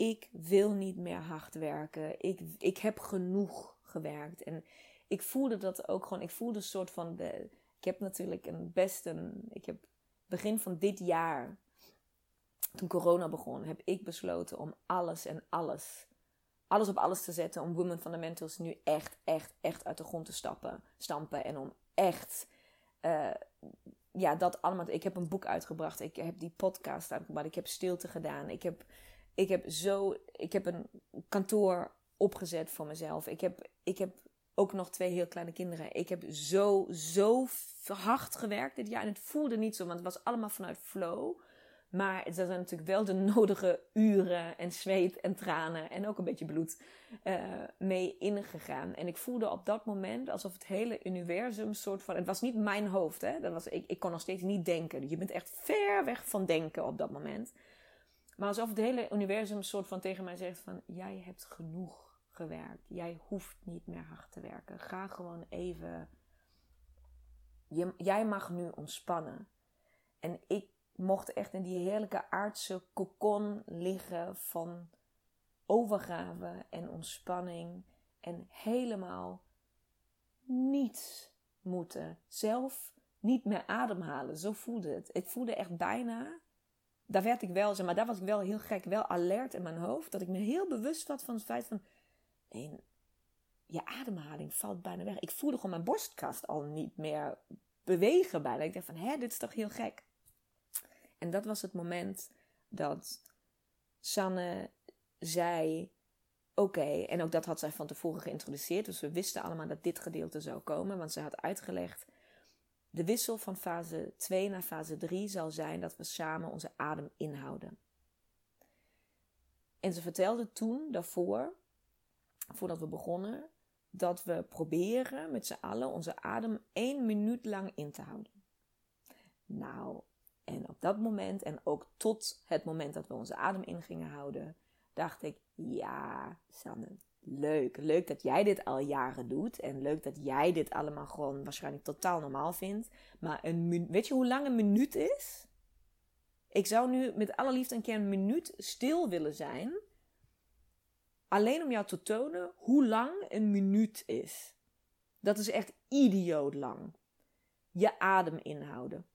ik wil niet meer hard werken. Ik, ik heb genoeg gewerkt. En ik voelde dat ook gewoon. Ik voelde een soort van. Ik heb natuurlijk een best een. Ik heb begin van dit jaar. Toen corona begon, heb ik besloten om alles en alles. Alles op alles te zetten. Om Women Fundamentals nu echt, echt, echt uit de grond te stappen, stampen. En om echt. Uh, ja, dat allemaal. Ik heb een boek uitgebracht. Ik heb die podcast uitgebracht. Ik heb stilte gedaan. Ik heb ik heb zo, ik heb een kantoor opgezet voor mezelf. Ik heb, ik heb ook nog twee heel kleine kinderen. Ik heb zo, zo hard gewerkt dit jaar. En het voelde niet zo, want het was allemaal vanuit flow. Maar er zijn natuurlijk wel de nodige uren en zweet en tranen en ook een beetje bloed uh, mee ingegaan. En ik voelde op dat moment alsof het hele universum soort van... Het was niet mijn hoofd, hè. Dat was, ik, ik kon nog steeds niet denken. Je bent echt ver weg van denken op dat moment. Maar alsof het hele universum soort van tegen mij zegt van... Jij hebt genoeg gewerkt. Jij hoeft niet meer hard te werken. Ga gewoon even... Je, jij mag nu ontspannen. En ik mocht echt in die heerlijke aardse kokon liggen van overgave en ontspanning. En helemaal niets moeten. Zelf niet meer ademhalen. Zo voelde het. Ik voelde echt bijna daar werd ik wel, zeg maar, daar was ik wel heel gek, wel alert in mijn hoofd. Dat ik me heel bewust was van het feit van, nee, je ademhaling valt bijna weg. Ik voelde gewoon mijn borstkast al niet meer bewegen bijna. Ik dacht van, hè, dit is toch heel gek. En dat was het moment dat Sanne zei, oké, en ook dat had zij van tevoren geïntroduceerd. Dus we wisten allemaal dat dit gedeelte zou komen, want ze had uitgelegd de wissel van fase 2 naar fase 3 zal zijn dat we samen onze adem inhouden. En ze vertelde toen daarvoor, voordat we begonnen, dat we proberen met z'n allen onze adem één minuut lang in te houden. Nou, en op dat moment en ook tot het moment dat we onze adem in gingen houden, dacht ik: ja, Sanne, leuk. Leuk dat jij dit al jaren doet. En leuk dat jij dit allemaal gewoon waarschijnlijk totaal normaal vindt. Maar een weet je hoe lang een minuut is? Ik zou nu met alle liefde een keer een minuut stil willen zijn. alleen om jou te tonen hoe lang een minuut is. Dat is echt idioot lang. Je adem inhouden.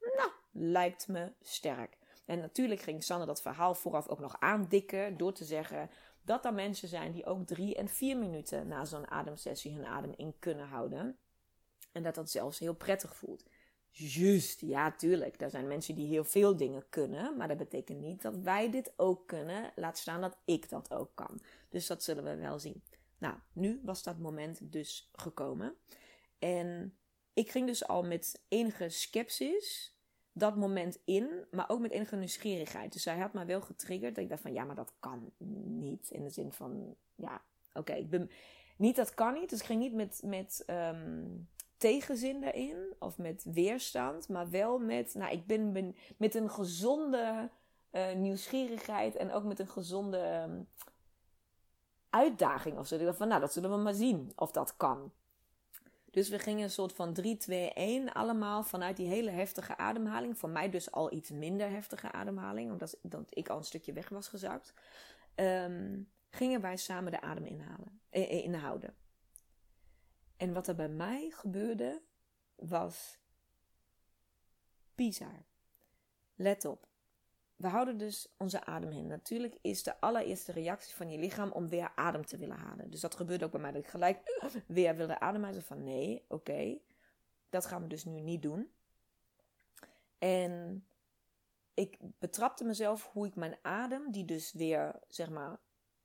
Lijkt me sterk. En natuurlijk ging Sanne dat verhaal vooraf ook nog aandikken door te zeggen dat er mensen zijn die ook drie en vier minuten na zo'n ademsessie hun adem in kunnen houden. En dat dat zelfs heel prettig voelt. Juist, ja, tuurlijk. Er zijn mensen die heel veel dingen kunnen, maar dat betekent niet dat wij dit ook kunnen. Laat staan dat ik dat ook kan. Dus dat zullen we wel zien. Nou, nu was dat moment dus gekomen. En ik ging dus al met enige sceptisch dat moment in, maar ook met enige nieuwsgierigheid. Dus hij had me wel getriggerd dat ik dacht van ja, maar dat kan niet. In de zin van ja, oké, ik ben niet dat kan niet. Dus ik ging niet met, met um, tegenzin daarin of met weerstand, maar wel met, nou, ik ben, ben met een gezonde uh, nieuwsgierigheid en ook met een gezonde um, uitdaging of zo. Ik dacht van nou, dat zullen we maar zien of dat kan. Dus we gingen een soort van 3, 2, 1 allemaal vanuit die hele heftige ademhaling. Voor mij dus al iets minder heftige ademhaling, omdat, ik al een stukje weg was gezakt. Um, gingen wij samen de adem inhalen, eh, eh, inhouden. En wat er bij mij gebeurde, was bizar. Let op. We houden dus onze adem in. Natuurlijk is de allereerste reactie van je lichaam om weer adem te willen halen. Dus dat gebeurt ook bij mij. Dat ik gelijk weer wilde ademen. Van nee, oké. dat gaan we dus nu niet doen. En ik betrapte mezelf hoe ik mijn adem, die dus weer zeg maar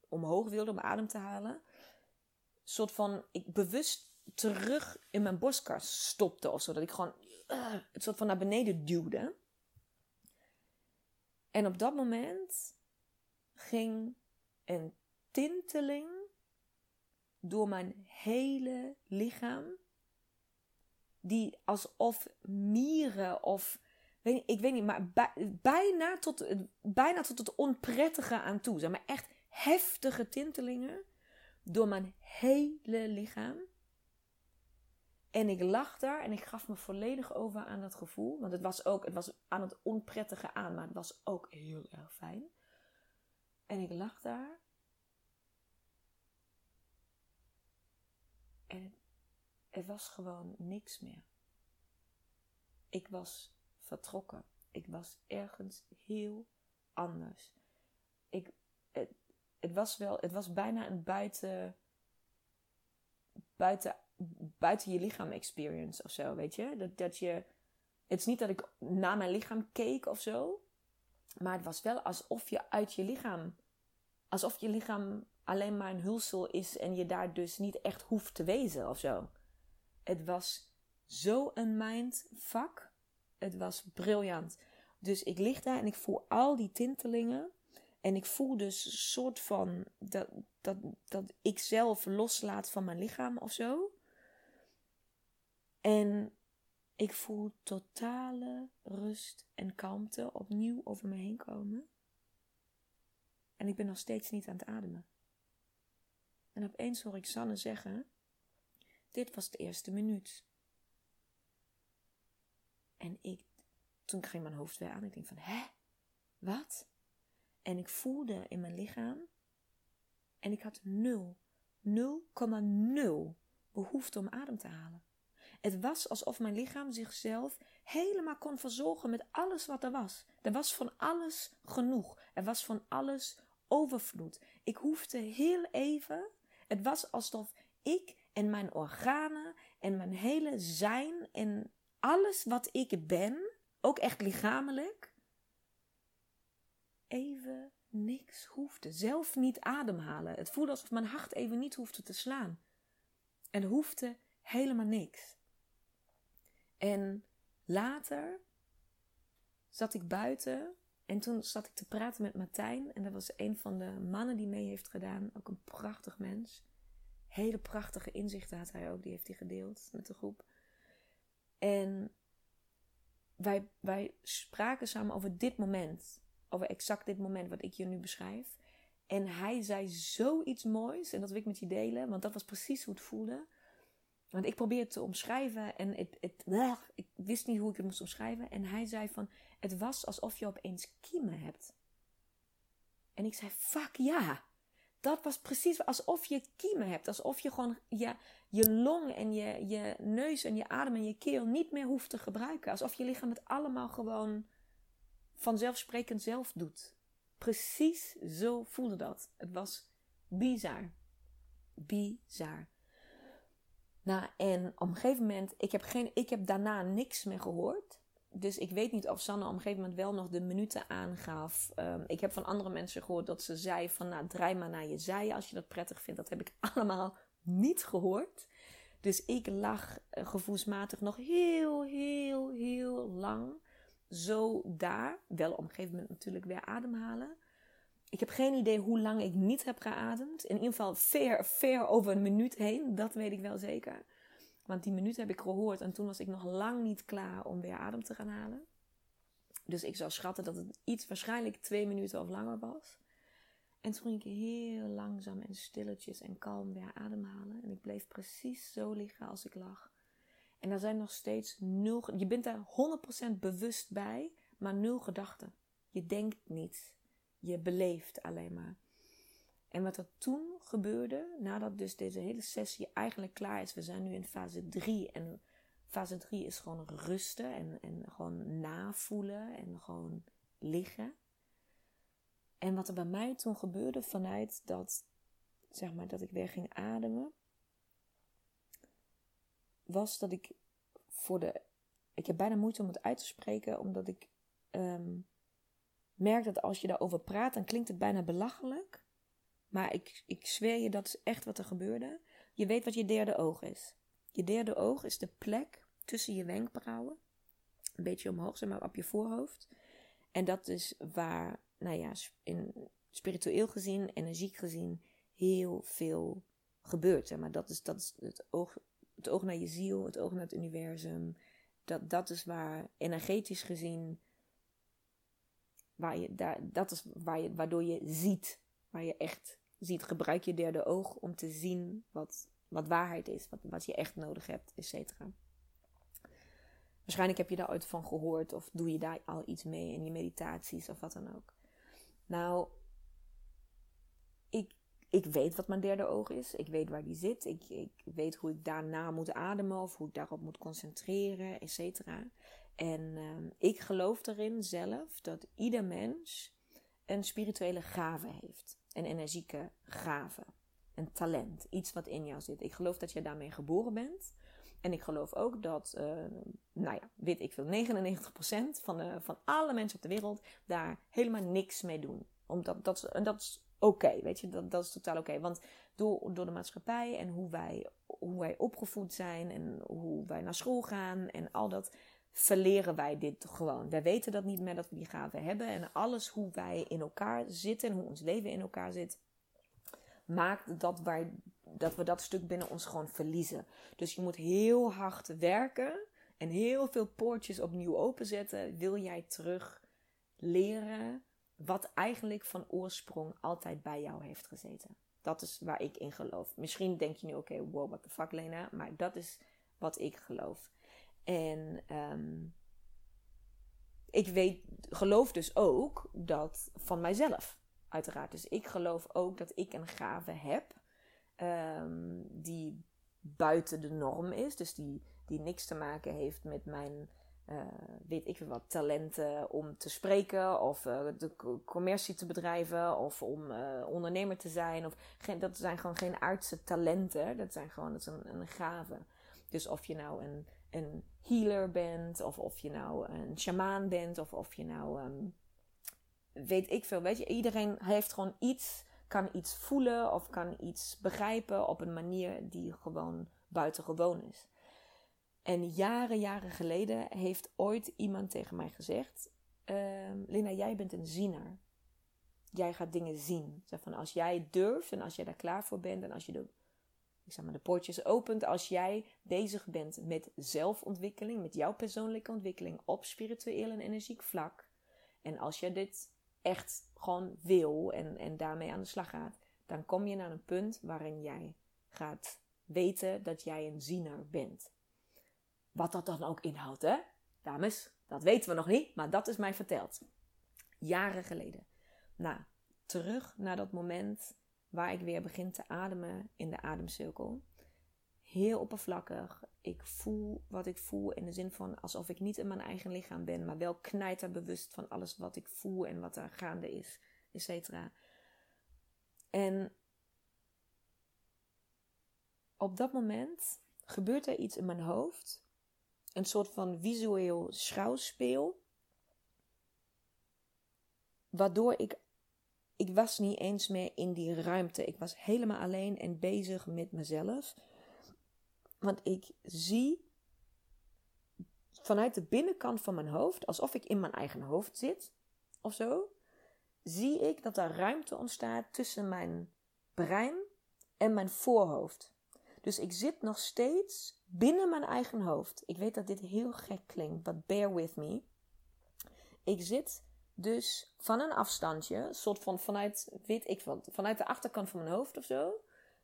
omhoog wilde om adem te halen, soort van ik bewust terug in mijn borstkas stopte of zo. Dat ik gewoon uh, het soort van naar beneden duwde. En op dat moment ging een tinteling door mijn hele lichaam. Die alsof mieren of. Ik weet niet, maar bijna, tot, bijna tot het onprettige aan toe. Zeg maar echt heftige tintelingen door mijn hele lichaam. En ik lag daar en ik gaf me volledig over aan dat gevoel. Want het was ook, het was aan het onprettige aan, maar het was ook heel erg fijn. En ik lag daar. En het was gewoon niks meer. Ik was vertrokken. Ik was ergens heel anders. Ik, het, het was wel, het was bijna een buiten, buiten buiten je lichaam experience of zo, weet je? Dat, dat je. Het is niet dat ik naar mijn lichaam keek of zo. Maar het was wel alsof je uit je lichaam. Alsof je lichaam alleen maar een hulsel is en je daar dus niet echt hoeft te wezen of zo. Het was zo een mindfuck. Het was briljant. Dus ik lig daar en ik voel al die tintelingen. En ik voel dus een soort van dat, dat, dat ik zelf loslaat van mijn lichaam of zo. En ik voel totale rust en kalmte opnieuw over me heen komen. En ik ben nog steeds niet aan het ademen. En opeens hoor ik Sanne zeggen: Dit was de eerste minuut. En ik, toen ging mijn hoofd weer aan. Ik denk van, hè? Wat? En ik voelde in mijn lichaam. En ik had nul, 0,0 behoefte om adem te halen. Het was alsof mijn lichaam zichzelf helemaal kon verzorgen met alles wat er was. Er was van alles genoeg. Er was van alles overvloed. Ik hoefde heel even. Het was alsof ik en mijn organen en mijn hele zijn en alles wat ik ben, ook echt lichamelijk, even niks hoefde. Zelf niet ademhalen. Het voelde alsof mijn hart even niet hoefde te slaan. En hoefde helemaal niks. En later zat ik buiten en toen zat ik te praten met Martijn. En dat was een van de mannen die mee heeft gedaan. Ook een prachtig mens. Hele prachtige inzichten had hij ook. Die heeft hij gedeeld met de groep. En wij, wij spraken samen over dit moment. Over exact dit moment wat ik je nu beschrijf. En hij zei zoiets moois. En dat wil ik met je delen. Want dat was precies hoe het voelde. Want ik probeerde het te omschrijven en het, het, ik wist niet hoe ik het moest omschrijven. En hij zei van, het was alsof je opeens kiemen hebt. En ik zei, fuck ja, dat was precies alsof je kiemen hebt. Alsof je gewoon je, je long en je, je neus en je adem en je keel niet meer hoeft te gebruiken. Alsof je lichaam het allemaal gewoon vanzelfsprekend zelf doet. Precies zo voelde dat. Het was bizar. Bizar. Nou, en op een gegeven moment, ik heb, geen, ik heb daarna niks meer gehoord. Dus ik weet niet of Sanne op een gegeven moment wel nog de minuten aangaf. Um, ik heb van andere mensen gehoord dat ze zei van nou draai maar naar je zij als je dat prettig vindt. Dat heb ik (laughs) allemaal niet gehoord. Dus ik lag uh, gevoelsmatig nog heel, heel, heel lang zo daar. Wel op een gegeven moment natuurlijk weer ademhalen. Ik heb geen idee hoe lang ik niet heb geademd. In ieder geval ver, ver over een minuut heen. Dat weet ik wel zeker. Want die minuut heb ik gehoord en toen was ik nog lang niet klaar om weer adem te gaan halen. Dus ik zou schatten dat het iets waarschijnlijk twee minuten of langer was. En toen ging ik heel langzaam en stilletjes en kalm weer ademhalen. En ik bleef precies zo liggen als ik lag. En er zijn nog steeds nul. Je bent daar 100% bewust bij, maar nul gedachten. Je denkt niet. Je beleeft alleen maar. En wat er toen gebeurde, nadat dus deze hele sessie eigenlijk klaar is, we zijn nu in fase 3 en fase 3 is gewoon rusten en, en gewoon navoelen en gewoon liggen. En wat er bij mij toen gebeurde vanuit dat, zeg maar, dat ik weer ging ademen, was dat ik voor de. Ik heb bijna moeite om het uit te spreken, omdat ik um, merk dat als je daarover praat, dan klinkt het bijna belachelijk. Maar ik, ik zweer je, dat is echt wat er gebeurde. Je weet wat je derde oog is. Je derde oog is de plek tussen je wenkbrauwen. Een beetje omhoog, zeg maar, op je voorhoofd. En dat is waar, nou ja, in spiritueel gezien, energiek gezien, heel veel gebeurt. Maar dat is, dat is het, oog, het oog naar je ziel, het oog naar het universum. Dat, dat is waar energetisch gezien, waar je, daar, dat is waar je, waardoor je ziet, waar je echt ziet, gebruik je derde oog om te zien wat, wat waarheid is, wat, wat je echt nodig hebt, et cetera. Waarschijnlijk heb je daar ooit van gehoord of doe je daar al iets mee in je meditaties of wat dan ook. Nou, ik, ik weet wat mijn derde oog is. Ik weet waar die zit. Ik, ik weet hoe ik daarna moet ademen of hoe ik daarop moet concentreren, et cetera. En uh, ik geloof erin zelf dat ieder mens een spirituele gave heeft een energieke gave, een talent, iets wat in jou zit. Ik geloof dat je daarmee geboren bent. En ik geloof ook dat, uh, nou ja, weet ik veel, 99% van, de, van alle mensen op de wereld daar helemaal niks mee doen. Omdat dat, en dat is oké, weet je, dat, dat is totaal oké. Want door, door de maatschappij en hoe wij, hoe wij opgevoed zijn en hoe wij naar school gaan en al dat, verleren wij dit gewoon. Wij weten dat niet meer dat we die gaven hebben. En alles hoe wij in elkaar zitten en hoe ons leven in elkaar zit, maakt dat, wij, dat we dat stuk binnen ons gewoon verliezen. Dus je moet heel hard werken en heel veel poortjes opnieuw openzetten. Wil jij terug leren wat eigenlijk van oorsprong altijd bij jou heeft gezeten. Dat is waar ik in geloof. Misschien denk je nu, oké, okay, wow, what the fuck Lena. Maar dat is wat ik geloof. En um, ik weet, geloof dus ook dat van mijzelf, uiteraard. Dus ik geloof ook dat ik een gave heb um, die buiten de norm is. Dus die, die niks te maken heeft met mijn, uh, weet ik wat, talenten om te spreken of uh, de commercie te bedrijven of om uh, ondernemer te zijn. Of dat zijn gewoon geen aardse talenten. Dat zijn gewoon dat een, een gave. Dus of je nou een een healer bent, of of je nou een shamaan bent, of of je nou um, weet ik veel. Weet je, iedereen heeft gewoon iets, kan iets voelen of kan iets begrijpen op een manier die gewoon buitengewoon is. En jaren, jaren geleden heeft ooit iemand tegen mij gezegd: uh, Lina, jij bent een ziener. Jij gaat dingen zien. Zeg van als jij durft en als jij daar klaar voor bent en als je de ik zeg maar, de poortjes opent als jij bezig bent met zelfontwikkeling, met jouw persoonlijke ontwikkeling op spiritueel en energiek vlak. En als je dit echt gewoon wil en, en daarmee aan de slag gaat, dan kom je naar een punt waarin jij gaat weten dat jij een ziener bent. Wat dat dan ook inhoudt, hè? Dames, dat weten we nog niet, maar dat is mij verteld. Jaren geleden. Nou, terug naar dat moment waar ik weer begin te ademen in de ademcirkel. Heel oppervlakkig. Ik voel wat ik voel in de zin van alsof ik niet in mijn eigen lichaam ben, maar wel knijter bewust van alles wat ik voel en wat er gaande is, et cetera. En op dat moment gebeurt er iets in mijn hoofd. Een soort van visueel schouwspeel. Waardoor ik. Ik was niet eens meer in die ruimte. Ik was helemaal alleen en bezig met mezelf. Want ik zie vanuit de binnenkant van mijn hoofd, alsof ik in mijn eigen hoofd zit of zo, zie ik dat er ruimte ontstaat tussen mijn brein en mijn voorhoofd. Dus ik zit nog steeds binnen mijn eigen hoofd. Ik weet dat dit heel gek klinkt, but bear with me. Ik zit dus van een afstandje, soort van vanuit, weet ik vanuit de achterkant van mijn hoofd of zo,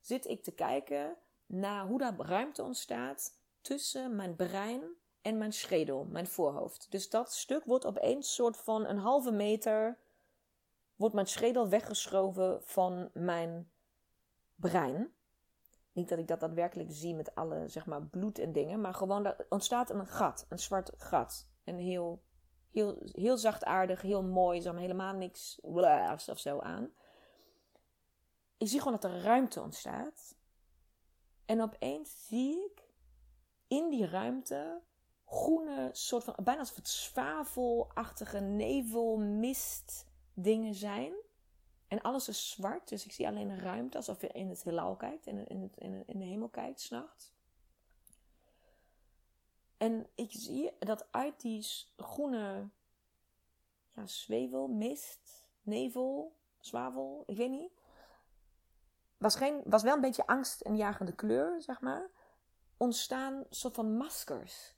zit ik te kijken naar hoe daar ruimte ontstaat tussen mijn brein en mijn schedel, mijn voorhoofd. Dus dat stuk wordt opeens soort van een halve meter, wordt mijn schedel weggeschoven van mijn brein. Niet dat ik dat daadwerkelijk zie met alle zeg maar, bloed en dingen, maar gewoon er ontstaat een gat, een zwart gat. En heel, heel, heel zachtaardig, heel mooi, zo helemaal niks of zo aan. Ik zie gewoon dat er ruimte ontstaat. En opeens zie ik in die ruimte groene soort van, bijna alsof het zwavelachtige nevel, mist dingen zijn. En alles is zwart, dus ik zie alleen een ruimte, alsof je in het heelal kijkt, in, in, in, in de hemel kijkt, s'nachts. En ik zie dat uit die groene ja, zwevel, mist, nevel, zwavel, ik weet niet. Was, geen, was wel een beetje angst en jagende kleur, zeg maar. Ontstaan soort van maskers.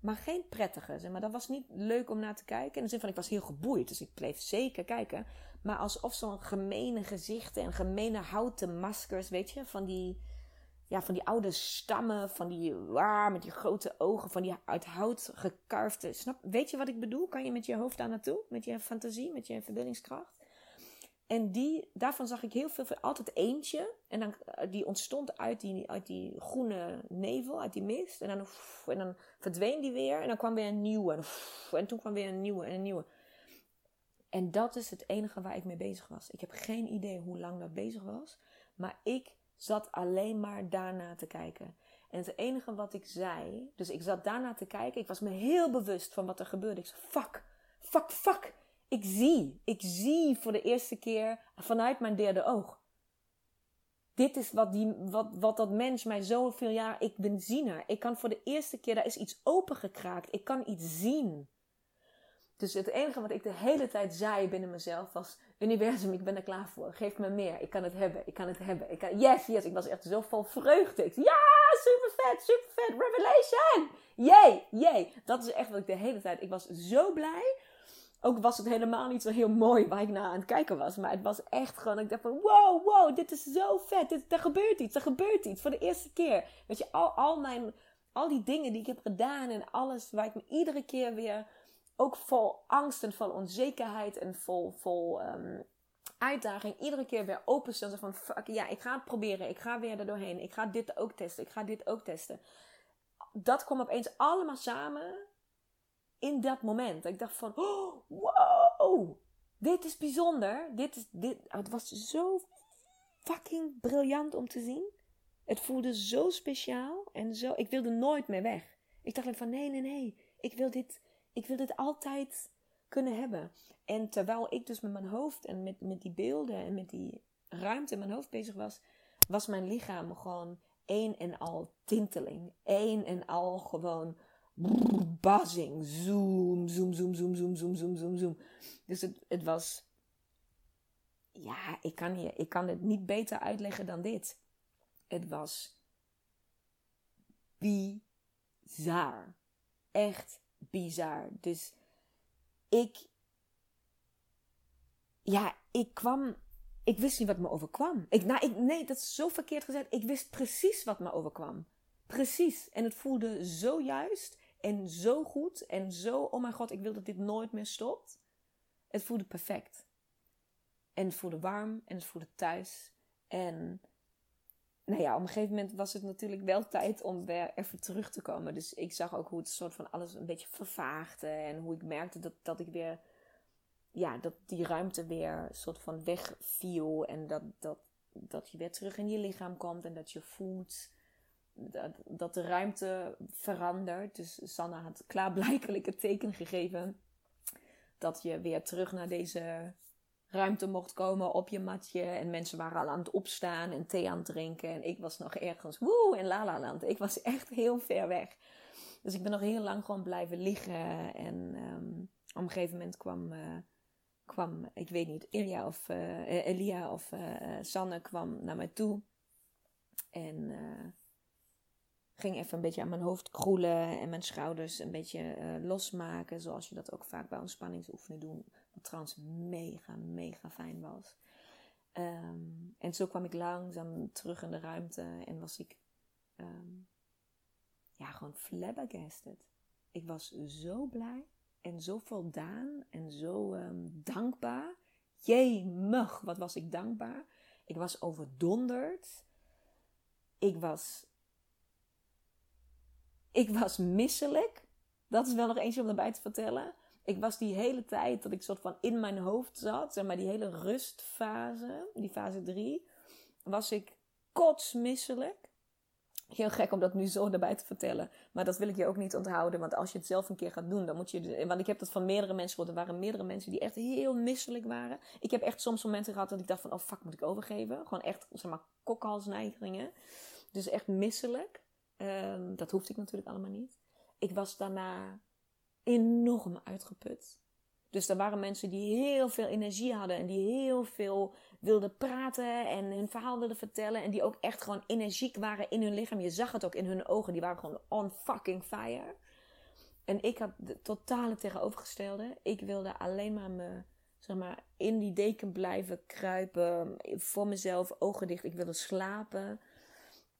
Maar geen prettige. Zeg maar dat was niet leuk om naar te kijken. In de zin van, ik was heel geboeid. Dus ik bleef zeker kijken. Maar alsof zo'n gemene gezichten en gemene houten maskers, weet je, van die, ja, van die oude stammen, van die waar, met die grote ogen, van die uit hout gekarfde. Snap, weet je wat ik bedoel? Kan je met je hoofd daar naartoe? Met je fantasie, met je verbeeldingskracht? En die, daarvan zag ik heel veel, altijd eentje. En dan, eh, die ontstond uit die, uit die groene nevel, uit die mist. En dan, en dan verdween die weer. En dan kwam weer een nieuwe. En, en toen kwam weer een nieuwe en een nieuwe. En dat is het enige waar ik mee bezig was. Ik heb geen idee hoe lang dat bezig was. Maar ik zat alleen maar daarna te kijken. En het enige wat ik zei, dus ik zat daarna te kijken. Ik was me heel bewust van wat er gebeurde. Ik zei: fuck, fuck, fuck. Ik zie, ik zie voor de eerste keer vanuit mijn derde oog. Dit is wat, die, wat, wat dat mens mij zoveel jaar. Ik ben ziener. Ik kan voor de eerste keer, daar is iets opengekraakt. Ik kan iets zien. Dus het enige wat ik de hele tijd zei binnen mezelf was: Universum, ik ben er klaar voor. Geef me meer. Ik kan het hebben. Ik kan het hebben. Ik kan... Yes, yes. Ik was echt zo vol vreugde. Ja, super vet, super vet. Revelation. Yay, yay. Dat is echt wat ik de hele tijd. Ik was zo blij. Ook was het helemaal niet zo heel mooi waar ik naar aan het kijken was. Maar het was echt gewoon, ik dacht van wow, wow, dit is zo vet. Dit, er gebeurt iets, er gebeurt iets. Voor de eerste keer. Weet je, al, al, mijn, al die dingen die ik heb gedaan en alles waar ik me iedere keer weer ook vol angst en vol onzekerheid en vol, vol um, uitdaging iedere keer weer openstel. Van fuck, ja, ik ga het proberen. Ik ga weer er doorheen. Ik ga dit ook testen. Ik ga dit ook testen. Dat kwam opeens allemaal samen in dat moment. Ik dacht van, oh, wow, dit is bijzonder. Dit is, dit, het was zo fucking briljant om te zien. Het voelde zo speciaal en zo. Ik wilde nooit meer weg. Ik dacht van nee, nee, nee. Ik wil dit, ik wil dit altijd kunnen hebben. En terwijl ik dus met mijn hoofd en met, met die beelden en met die ruimte in mijn hoofd bezig was, was mijn lichaam gewoon één en al tinteling. Één en al gewoon buzzing. Zoom, zoom, zoom, zoom, zoom, zoom, zoom, zoom, zoom. Dus het, was. Ja, ik kan, je, ik kan het niet beter uitleggen dan dit. Het was bizar. Echt bizar. Dus ik. Ja, ik kwam. Ik wist niet wat me overkwam. Ik, nou, ik, nee, dat is zo verkeerd gezegd. Ik wist precies wat me overkwam. Precies. En het voelde zo juist. En zo goed en zo, oh mijn god, ik wil dat dit nooit meer stopt. Het voelde perfect. En het voelde warm en het voelde thuis. En nou ja, op een gegeven moment was het natuurlijk wel tijd om weer even terug te komen. Dus ik zag ook hoe het soort van alles een beetje vervaagde. En hoe ik merkte dat, dat ik weer, ja, dat die ruimte weer soort van wegviel. En dat, dat, dat je weer terug in je lichaam komt en dat je voelt dat, dat de ruimte verandert. Dus Sanna had klaarblijkelijk het teken gegeven dat je weer terug naar deze ruimte mocht komen op je matje. En mensen waren al aan het opstaan en thee aan het drinken. En ik was nog ergens, woe, in La La Land. Ik was echt heel ver weg. Dus ik ben nog heel lang gewoon blijven liggen. En um, op een gegeven moment kwam, uh, kwam ik weet niet, Elia of, Elia of uh, Sanne kwam naar mij toe. En ging even een beetje aan mijn hoofd kroelen en mijn schouders een beetje losmaken. Zoals je dat ook vaak bij ontspanningsoefeningen doet. Wat trouwens mega, mega fijn was. Um, en zo kwam ik langzaam terug in de ruimte en was ik um, ja, gewoon flabbergasted. Ik was zo blij en zo voldaan en zo um, dankbaar. Jemig, wat was ik dankbaar. Ik was overdonderd. Ik was ik was misselijk. Dat is wel nog eentje om erbij te vertellen. Ik was die hele tijd dat ik soort van in mijn hoofd zat, zeg maar die hele rustfase, die fase 3, was ik kotsmisselijk. Heel gek om dat nu zo erbij te vertellen. Maar dat wil ik je ook niet onthouden. Want als je het zelf een keer gaat doen, dan moet je. Want ik heb dat van meerdere mensen gehoord. Er waren meerdere mensen die echt heel misselijk waren. Ik heb echt soms momenten gehad dat ik dacht van, oh fuck, moet ik overgeven? Gewoon echt, zeg maar, kokhalsneigingen. Dus echt misselijk. Um, dat hoefde ik natuurlijk allemaal niet. Ik was daarna enorm uitgeput. Dus er waren mensen die heel veel energie hadden en die heel veel wilden praten en hun verhaal wilden vertellen. En die ook echt gewoon energiek waren in hun lichaam. Je zag het ook in hun ogen, die waren gewoon on fucking fire. En ik had de totale tegenovergestelde. Ik wilde alleen maar me, zeg maar, in die deken blijven kruipen. Voor mezelf, ogen dicht. Ik wilde slapen.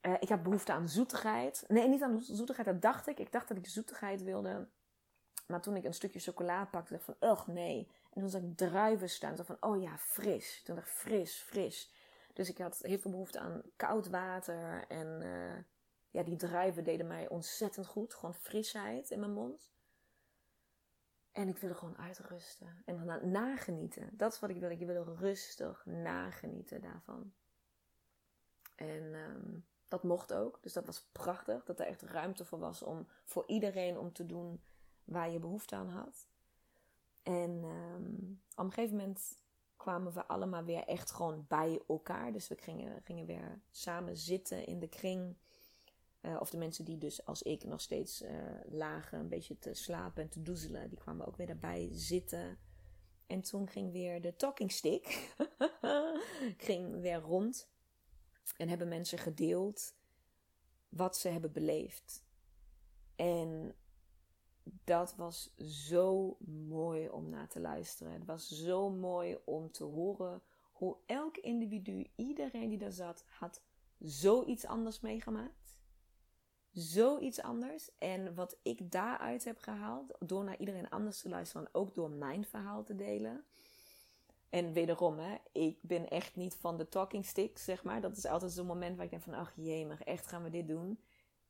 Uh, ik had behoefte aan zoetigheid. Nee, niet aan zoetigheid, dat dacht ik. Ik dacht dat ik zoetigheid wilde. Maar toen ik een stukje chocola pakte, dacht ik van, ugh, nee. En toen zag ik druiven staan. Toen van, oh ja, fris. Toen dacht ik, fris, fris. Dus ik had heel veel behoefte aan koud water. En uh, ja, die druiven deden mij ontzettend goed. Gewoon frisheid in mijn mond. En ik wilde gewoon uitrusten. En dan nagenieten. Dat is wat ik wilde. Ik wilde rustig nagenieten daarvan. En... Um, dat mocht ook. Dus dat was prachtig. Dat er echt ruimte voor was om voor iedereen om te doen waar je behoefte aan had. En um, op een gegeven moment kwamen we allemaal weer echt gewoon bij elkaar. Dus we gingen, gingen weer samen zitten in de kring. Uh, of de mensen die dus als ik nog steeds uh, lagen, een beetje te slapen en te doezelen, die kwamen ook weer daarbij zitten. En toen ging weer de talking stick (laughs) ging weer rond. En hebben mensen gedeeld wat ze hebben beleefd. En dat was zo mooi om naar te luisteren. Het was zo mooi om te horen hoe elk individu, iedereen die daar zat, had zoiets anders meegemaakt. Zoiets anders. En wat ik daaruit heb gehaald, door naar iedereen anders te luisteren, ook door mijn verhaal te delen, en wederom, hè, ik ben echt niet van de talking stick, zeg maar. Dat is altijd zo'n moment waar ik denk van, ach maar echt gaan we dit doen?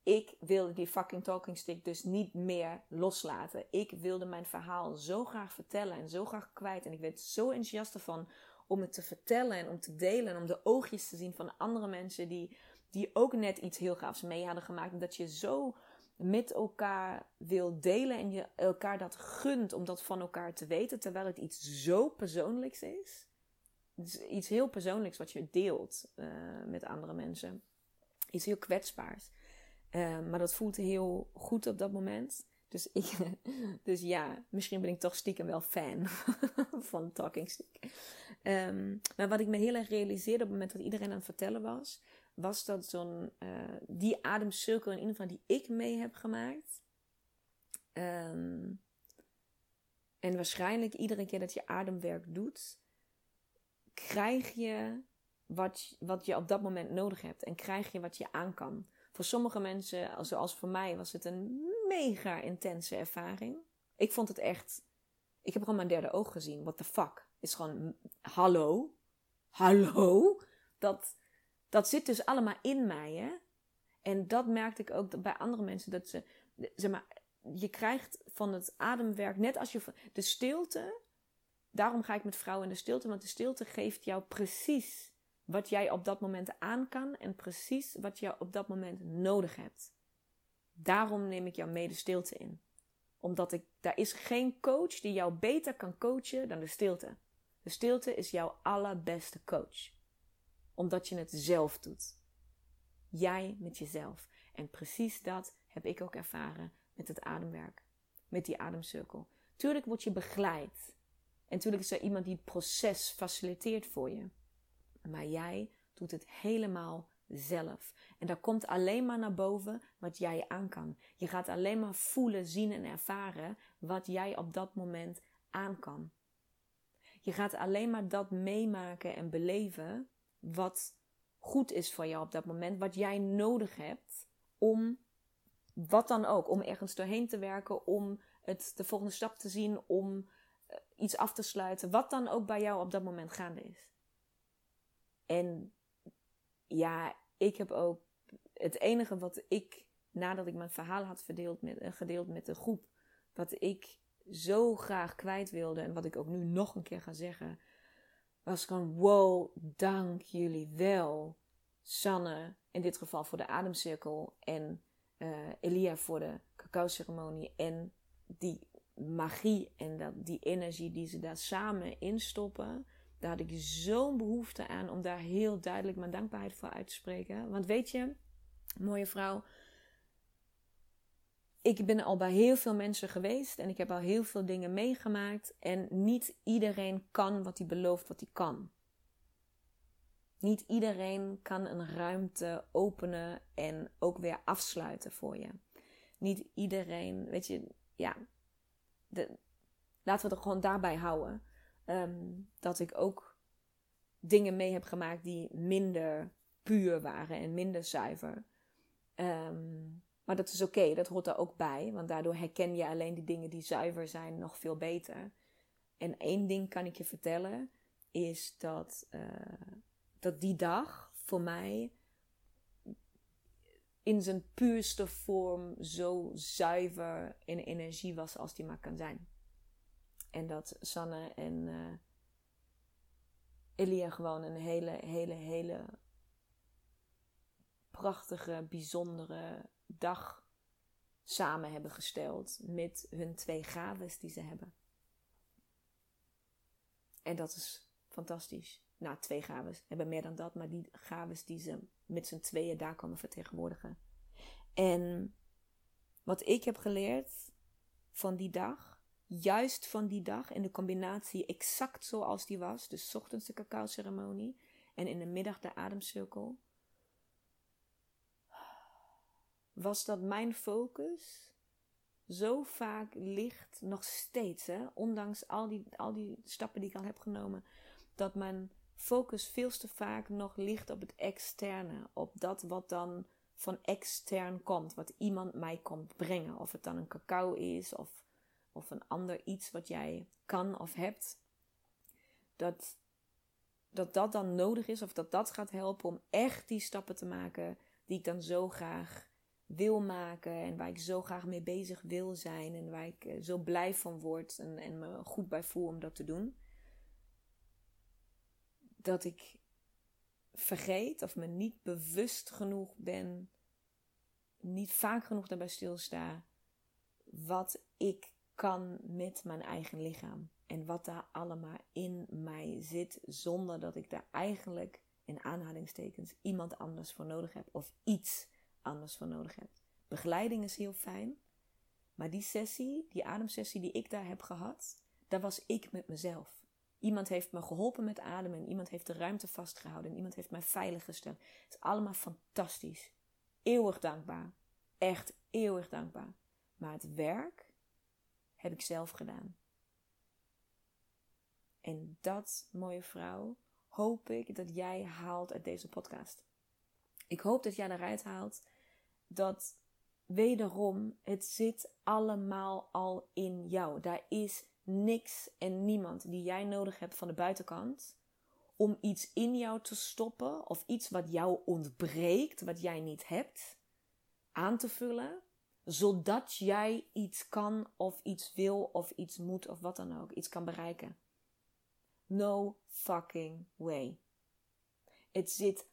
Ik wilde die fucking talking stick dus niet meer loslaten. Ik wilde mijn verhaal zo graag vertellen en zo graag kwijt. En ik werd zo enthousiast ervan om het te vertellen en om te delen. En om de oogjes te zien van andere mensen die, die ook net iets heel gaafs mee hadden gemaakt. Dat je zo met elkaar wil delen en je elkaar dat gunt om dat van elkaar te weten, terwijl het iets zo persoonlijks is. Iets heel persoonlijks wat je deelt uh, met andere mensen. Iets heel kwetsbaars. Uh, maar dat voelt heel goed op dat moment. Dus, ik, (laughs) dus ja, misschien ben ik toch stiekem wel fan (laughs) van Talking Stick. Um, maar wat ik me heel erg realiseerde op het moment dat iedereen aan het vertellen was, was dat zo'n, uh, die ademcirkel in ieder geval die ik mee heb gemaakt. Um, en waarschijnlijk iedere keer dat je ademwerk doet, krijg je wat, wat je op dat moment nodig hebt. En krijg je wat je aan kan. Voor sommige mensen, zoals voor mij, was het een mega intense ervaring. Ik vond het echt. Ik heb gewoon mijn derde oog gezien. What the fuck? Is gewoon. Hallo? Hallo? Dat dat zit dus allemaal in mij, hè? En dat merkte ik ook bij andere mensen. Dat ze, zeg maar, je krijgt van het ademwerk, net als je de stilte. Daarom ga ik met vrouwen in de stilte, want de stilte geeft jou precies wat jij op dat moment aan kan en precies wat je op dat moment nodig hebt. Daarom neem ik jou mee de stilte in. Omdat ik, daar is geen coach die jou beter kan coachen dan de stilte. De stilte is jouw allerbeste coach. Omdat je het zelf doet. Jij met jezelf. En precies dat heb ik ook ervaren met het ademwerk. Met die ademcirkel. Tuurlijk word je begeleid. En tuurlijk is er iemand die het proces faciliteert voor je. Maar jij doet het helemaal zelf. En daar komt alleen maar naar boven wat jij aan kan. Je gaat alleen maar voelen, zien en ervaren wat jij op dat moment aan kan. Je gaat alleen maar dat meemaken en beleven wat goed is voor jou op dat moment, wat jij nodig hebt om wat dan ook, om ergens doorheen te werken, om het de volgende stap te zien, om eh, iets af te sluiten, wat dan ook bij jou op dat moment gaande is. En ja, ik heb ook het enige wat ik, nadat ik mijn verhaal had verdeeld met, eh, gedeeld met de groep, wat ik zo graag kwijt wilde en wat ik ook nu nog een keer ga zeggen, was gewoon: wow, dank jullie wel. Sanne, in dit geval voor de ademcirkel en uh, Elia voor de cacao-ceremonie en die magie en dat, die energie die ze daar samen instoppen. Daar had ik zo'n behoefte aan om daar heel duidelijk mijn dankbaarheid voor uit te spreken. Want weet je, mooie vrouw, ik ben al bij heel veel mensen geweest en ik heb al heel veel dingen meegemaakt. En niet iedereen kan wat hij belooft wat hij kan. Niet iedereen kan een ruimte openen en ook weer afsluiten voor je. Niet iedereen, weet je, ja. De, laten we het gewoon daarbij houden. Um, dat ik ook dingen mee heb gemaakt die minder puur waren en minder zuiver. Um, maar dat is oké, dat hoort er ook bij. Want daardoor herken je alleen die dingen die zuiver zijn nog veel beter. En één ding kan ik je vertellen, is dat, uh, dat die dag voor mij in zijn puurste vorm zo zuiver in energie was als die maar kan zijn. En dat Sanne en uh, Elia gewoon een hele, hele, hele prachtige, bijzondere dag samen hebben gesteld met hun twee gaves die ze hebben. En dat is fantastisch. Nou, twee gaves hebben meer dan dat, maar die gaves die ze met z'n tweeën daar komen vertegenwoordigen. En wat ik heb geleerd van die dag, juist van die dag, in de combinatie exact zoals die was, dus ochtends de cacao ceremonie en in de middag de ademcirkel, was dat mijn focus zo vaak ligt, nog steeds, hè, ondanks al die, al die stappen die ik al heb genomen, dat mijn focus veel te vaak nog ligt op het externe, op dat wat dan van extern komt, wat iemand mij komt brengen. Of het dan een cacao is of, of een ander iets wat jij kan of hebt. Dat, dat dat dan nodig is of dat dat gaat helpen om echt die stappen te maken die ik dan zo graag wil maken en waar ik zo graag mee bezig wil zijn en waar ik eh, zo blij van word en, en me goed bij voel om dat te doen. Dat ik vergeet of me niet bewust genoeg ben, niet vaak genoeg daarbij stilsta, wat ik kan met mijn eigen lichaam. En wat daar allemaal in mij zit, zonder dat ik daar eigenlijk in aanhalingstekens iemand anders voor nodig heb of iets anders voor nodig hebt. Begeleiding is heel fijn. Maar die sessie, die ademsessie die ik daar heb gehad, daar was ik met mezelf. Iemand heeft me geholpen met ademen en iemand heeft de ruimte vastgehouden en iemand heeft mij veilig gesteld. Het is allemaal fantastisch. Eeuwig dankbaar. Echt eeuwig dankbaar. Maar het werk heb ik zelf gedaan. En dat, mooie vrouw, hoop ik dat jij haalt uit deze podcast. Ik hoop dat jij eruit haalt dat wederom, het zit allemaal al in jou. Daar is niks en niemand die jij nodig hebt van de buitenkant om iets in jou te stoppen of iets wat jou ontbreekt, wat jij niet hebt, aan te vullen, zodat jij iets kan of iets wil of iets moet of wat dan ook, iets kan bereiken. No fucking way. Het zit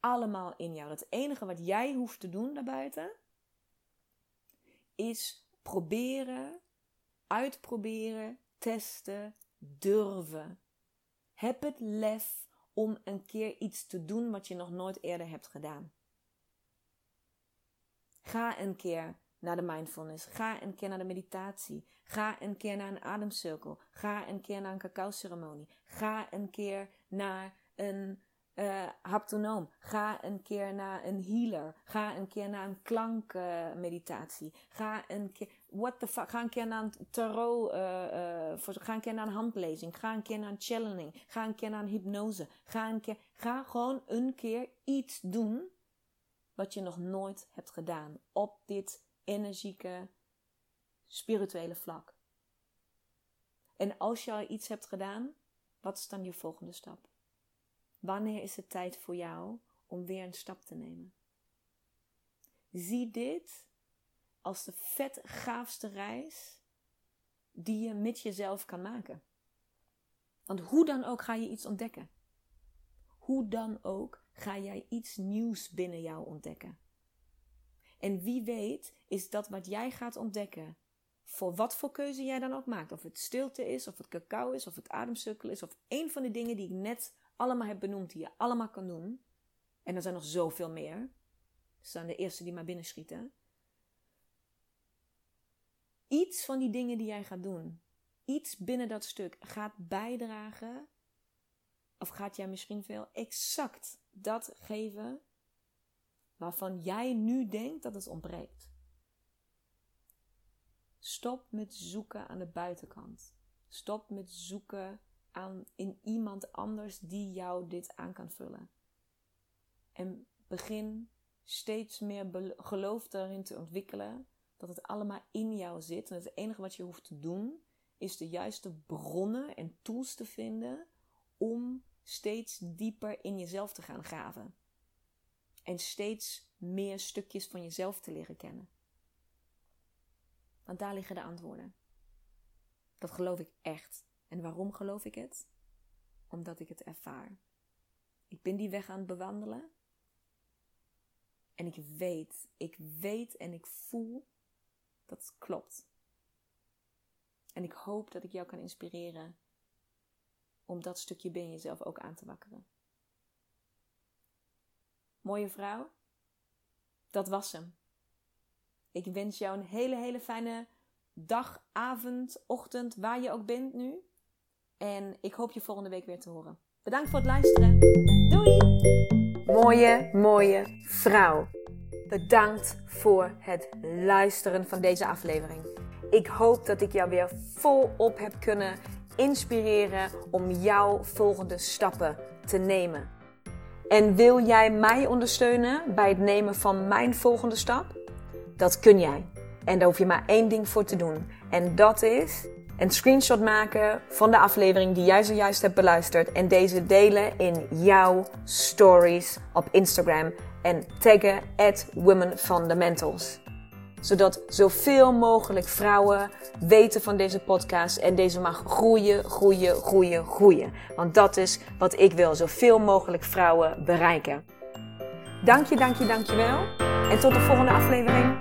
allemaal in jou. Het enige wat jij hoeft te doen daarbuiten is proberen, uitproberen, testen, durven. Heb het lef om een keer iets te doen wat je nog nooit eerder hebt gedaan. Ga een keer naar de mindfulness. Ga een keer naar de meditatie. Ga een keer naar een ademcirkel. Ga een keer naar een cacao-ceremonie. Ga een keer naar een uh, haptonoom. Ga een keer naar een healer. Ga een keer naar een klankmeditatie. Uh, ga een keer, what the fuck, ga een keer naar een tarot, uh, ga een keer naar een handlezing. Ga een keer naar een channeling. Ga een keer naar hypnose. Ga een keer, ga gewoon een keer iets doen wat je nog nooit hebt gedaan op dit energieke, spirituele vlak. En als je al iets hebt gedaan, wat is dan je volgende stap? Wanneer is het tijd voor jou om weer een stap te nemen? Zie dit als de vet gaafste reis die je met jezelf kan maken. Want hoe dan ook ga je iets ontdekken. Hoe dan ook ga jij iets nieuws binnen jou ontdekken. En wie weet is dat wat jij gaat ontdekken, voor wat voor keuze jij dan ook maakt. Of het stilte is, of het cacao is, of het ademcirkel is, of een van de dingen die ik net allemaal heb benoemd, die je allemaal kan doen. En er zijn nog zoveel meer. Dat zijn de eerste die maar binnenschieten. Iets van die dingen die jij gaat doen, iets binnen dat stuk, gaat bijdragen. Of gaat jij misschien veel exact dat geven waarvan jij nu denkt dat het ontbreekt. Stop met zoeken aan de buitenkant. Stop met zoeken aan, in iemand anders die jou dit aan kan vullen. En begin steeds meer geloof daarin te ontwikkelen dat het allemaal in jou zit. En het enige wat je hoeft te doen is de juiste bronnen en tools te vinden om steeds dieper in jezelf te gaan graven. En steeds meer stukjes van jezelf te leren kennen. Want daar liggen de antwoorden. Dat geloof ik echt. En waarom geloof ik het? Omdat ik het ervaar. Ik ben die weg aan het bewandelen. En ik weet, ik weet en ik voel dat het klopt. En ik hoop dat ik jou kan inspireren om dat stukje binnen jezelf ook aan te wakkeren. Mooie vrouw, dat was hem. Ik wens jou een hele, hele fijne dag, avond, ochtend, waar je ook bent nu. En ik hoop je volgende week weer te horen. Bedankt voor het luisteren. Doei! Mooie, mooie vrouw. Bedankt voor het luisteren van deze aflevering. Ik hoop dat ik jou weer volop heb kunnen inspireren om jouw volgende stappen te nemen. En wil jij mij ondersteunen bij het nemen van mijn volgende stap? Dat kun jij. En daar hoef je maar één ding voor te doen. En dat is een screenshot maken van de aflevering die jij zojuist hebt beluisterd. En deze delen in jouw stories op Instagram. En taggen at Women Fundamentals zodat zoveel mogelijk vrouwen weten van deze podcast en deze mag groeien, groeien, groeien, groeien. Want dat is wat ik wil, zoveel mogelijk vrouwen bereiken. Dank je, dank je, dank je wel. En tot de volgende aflevering.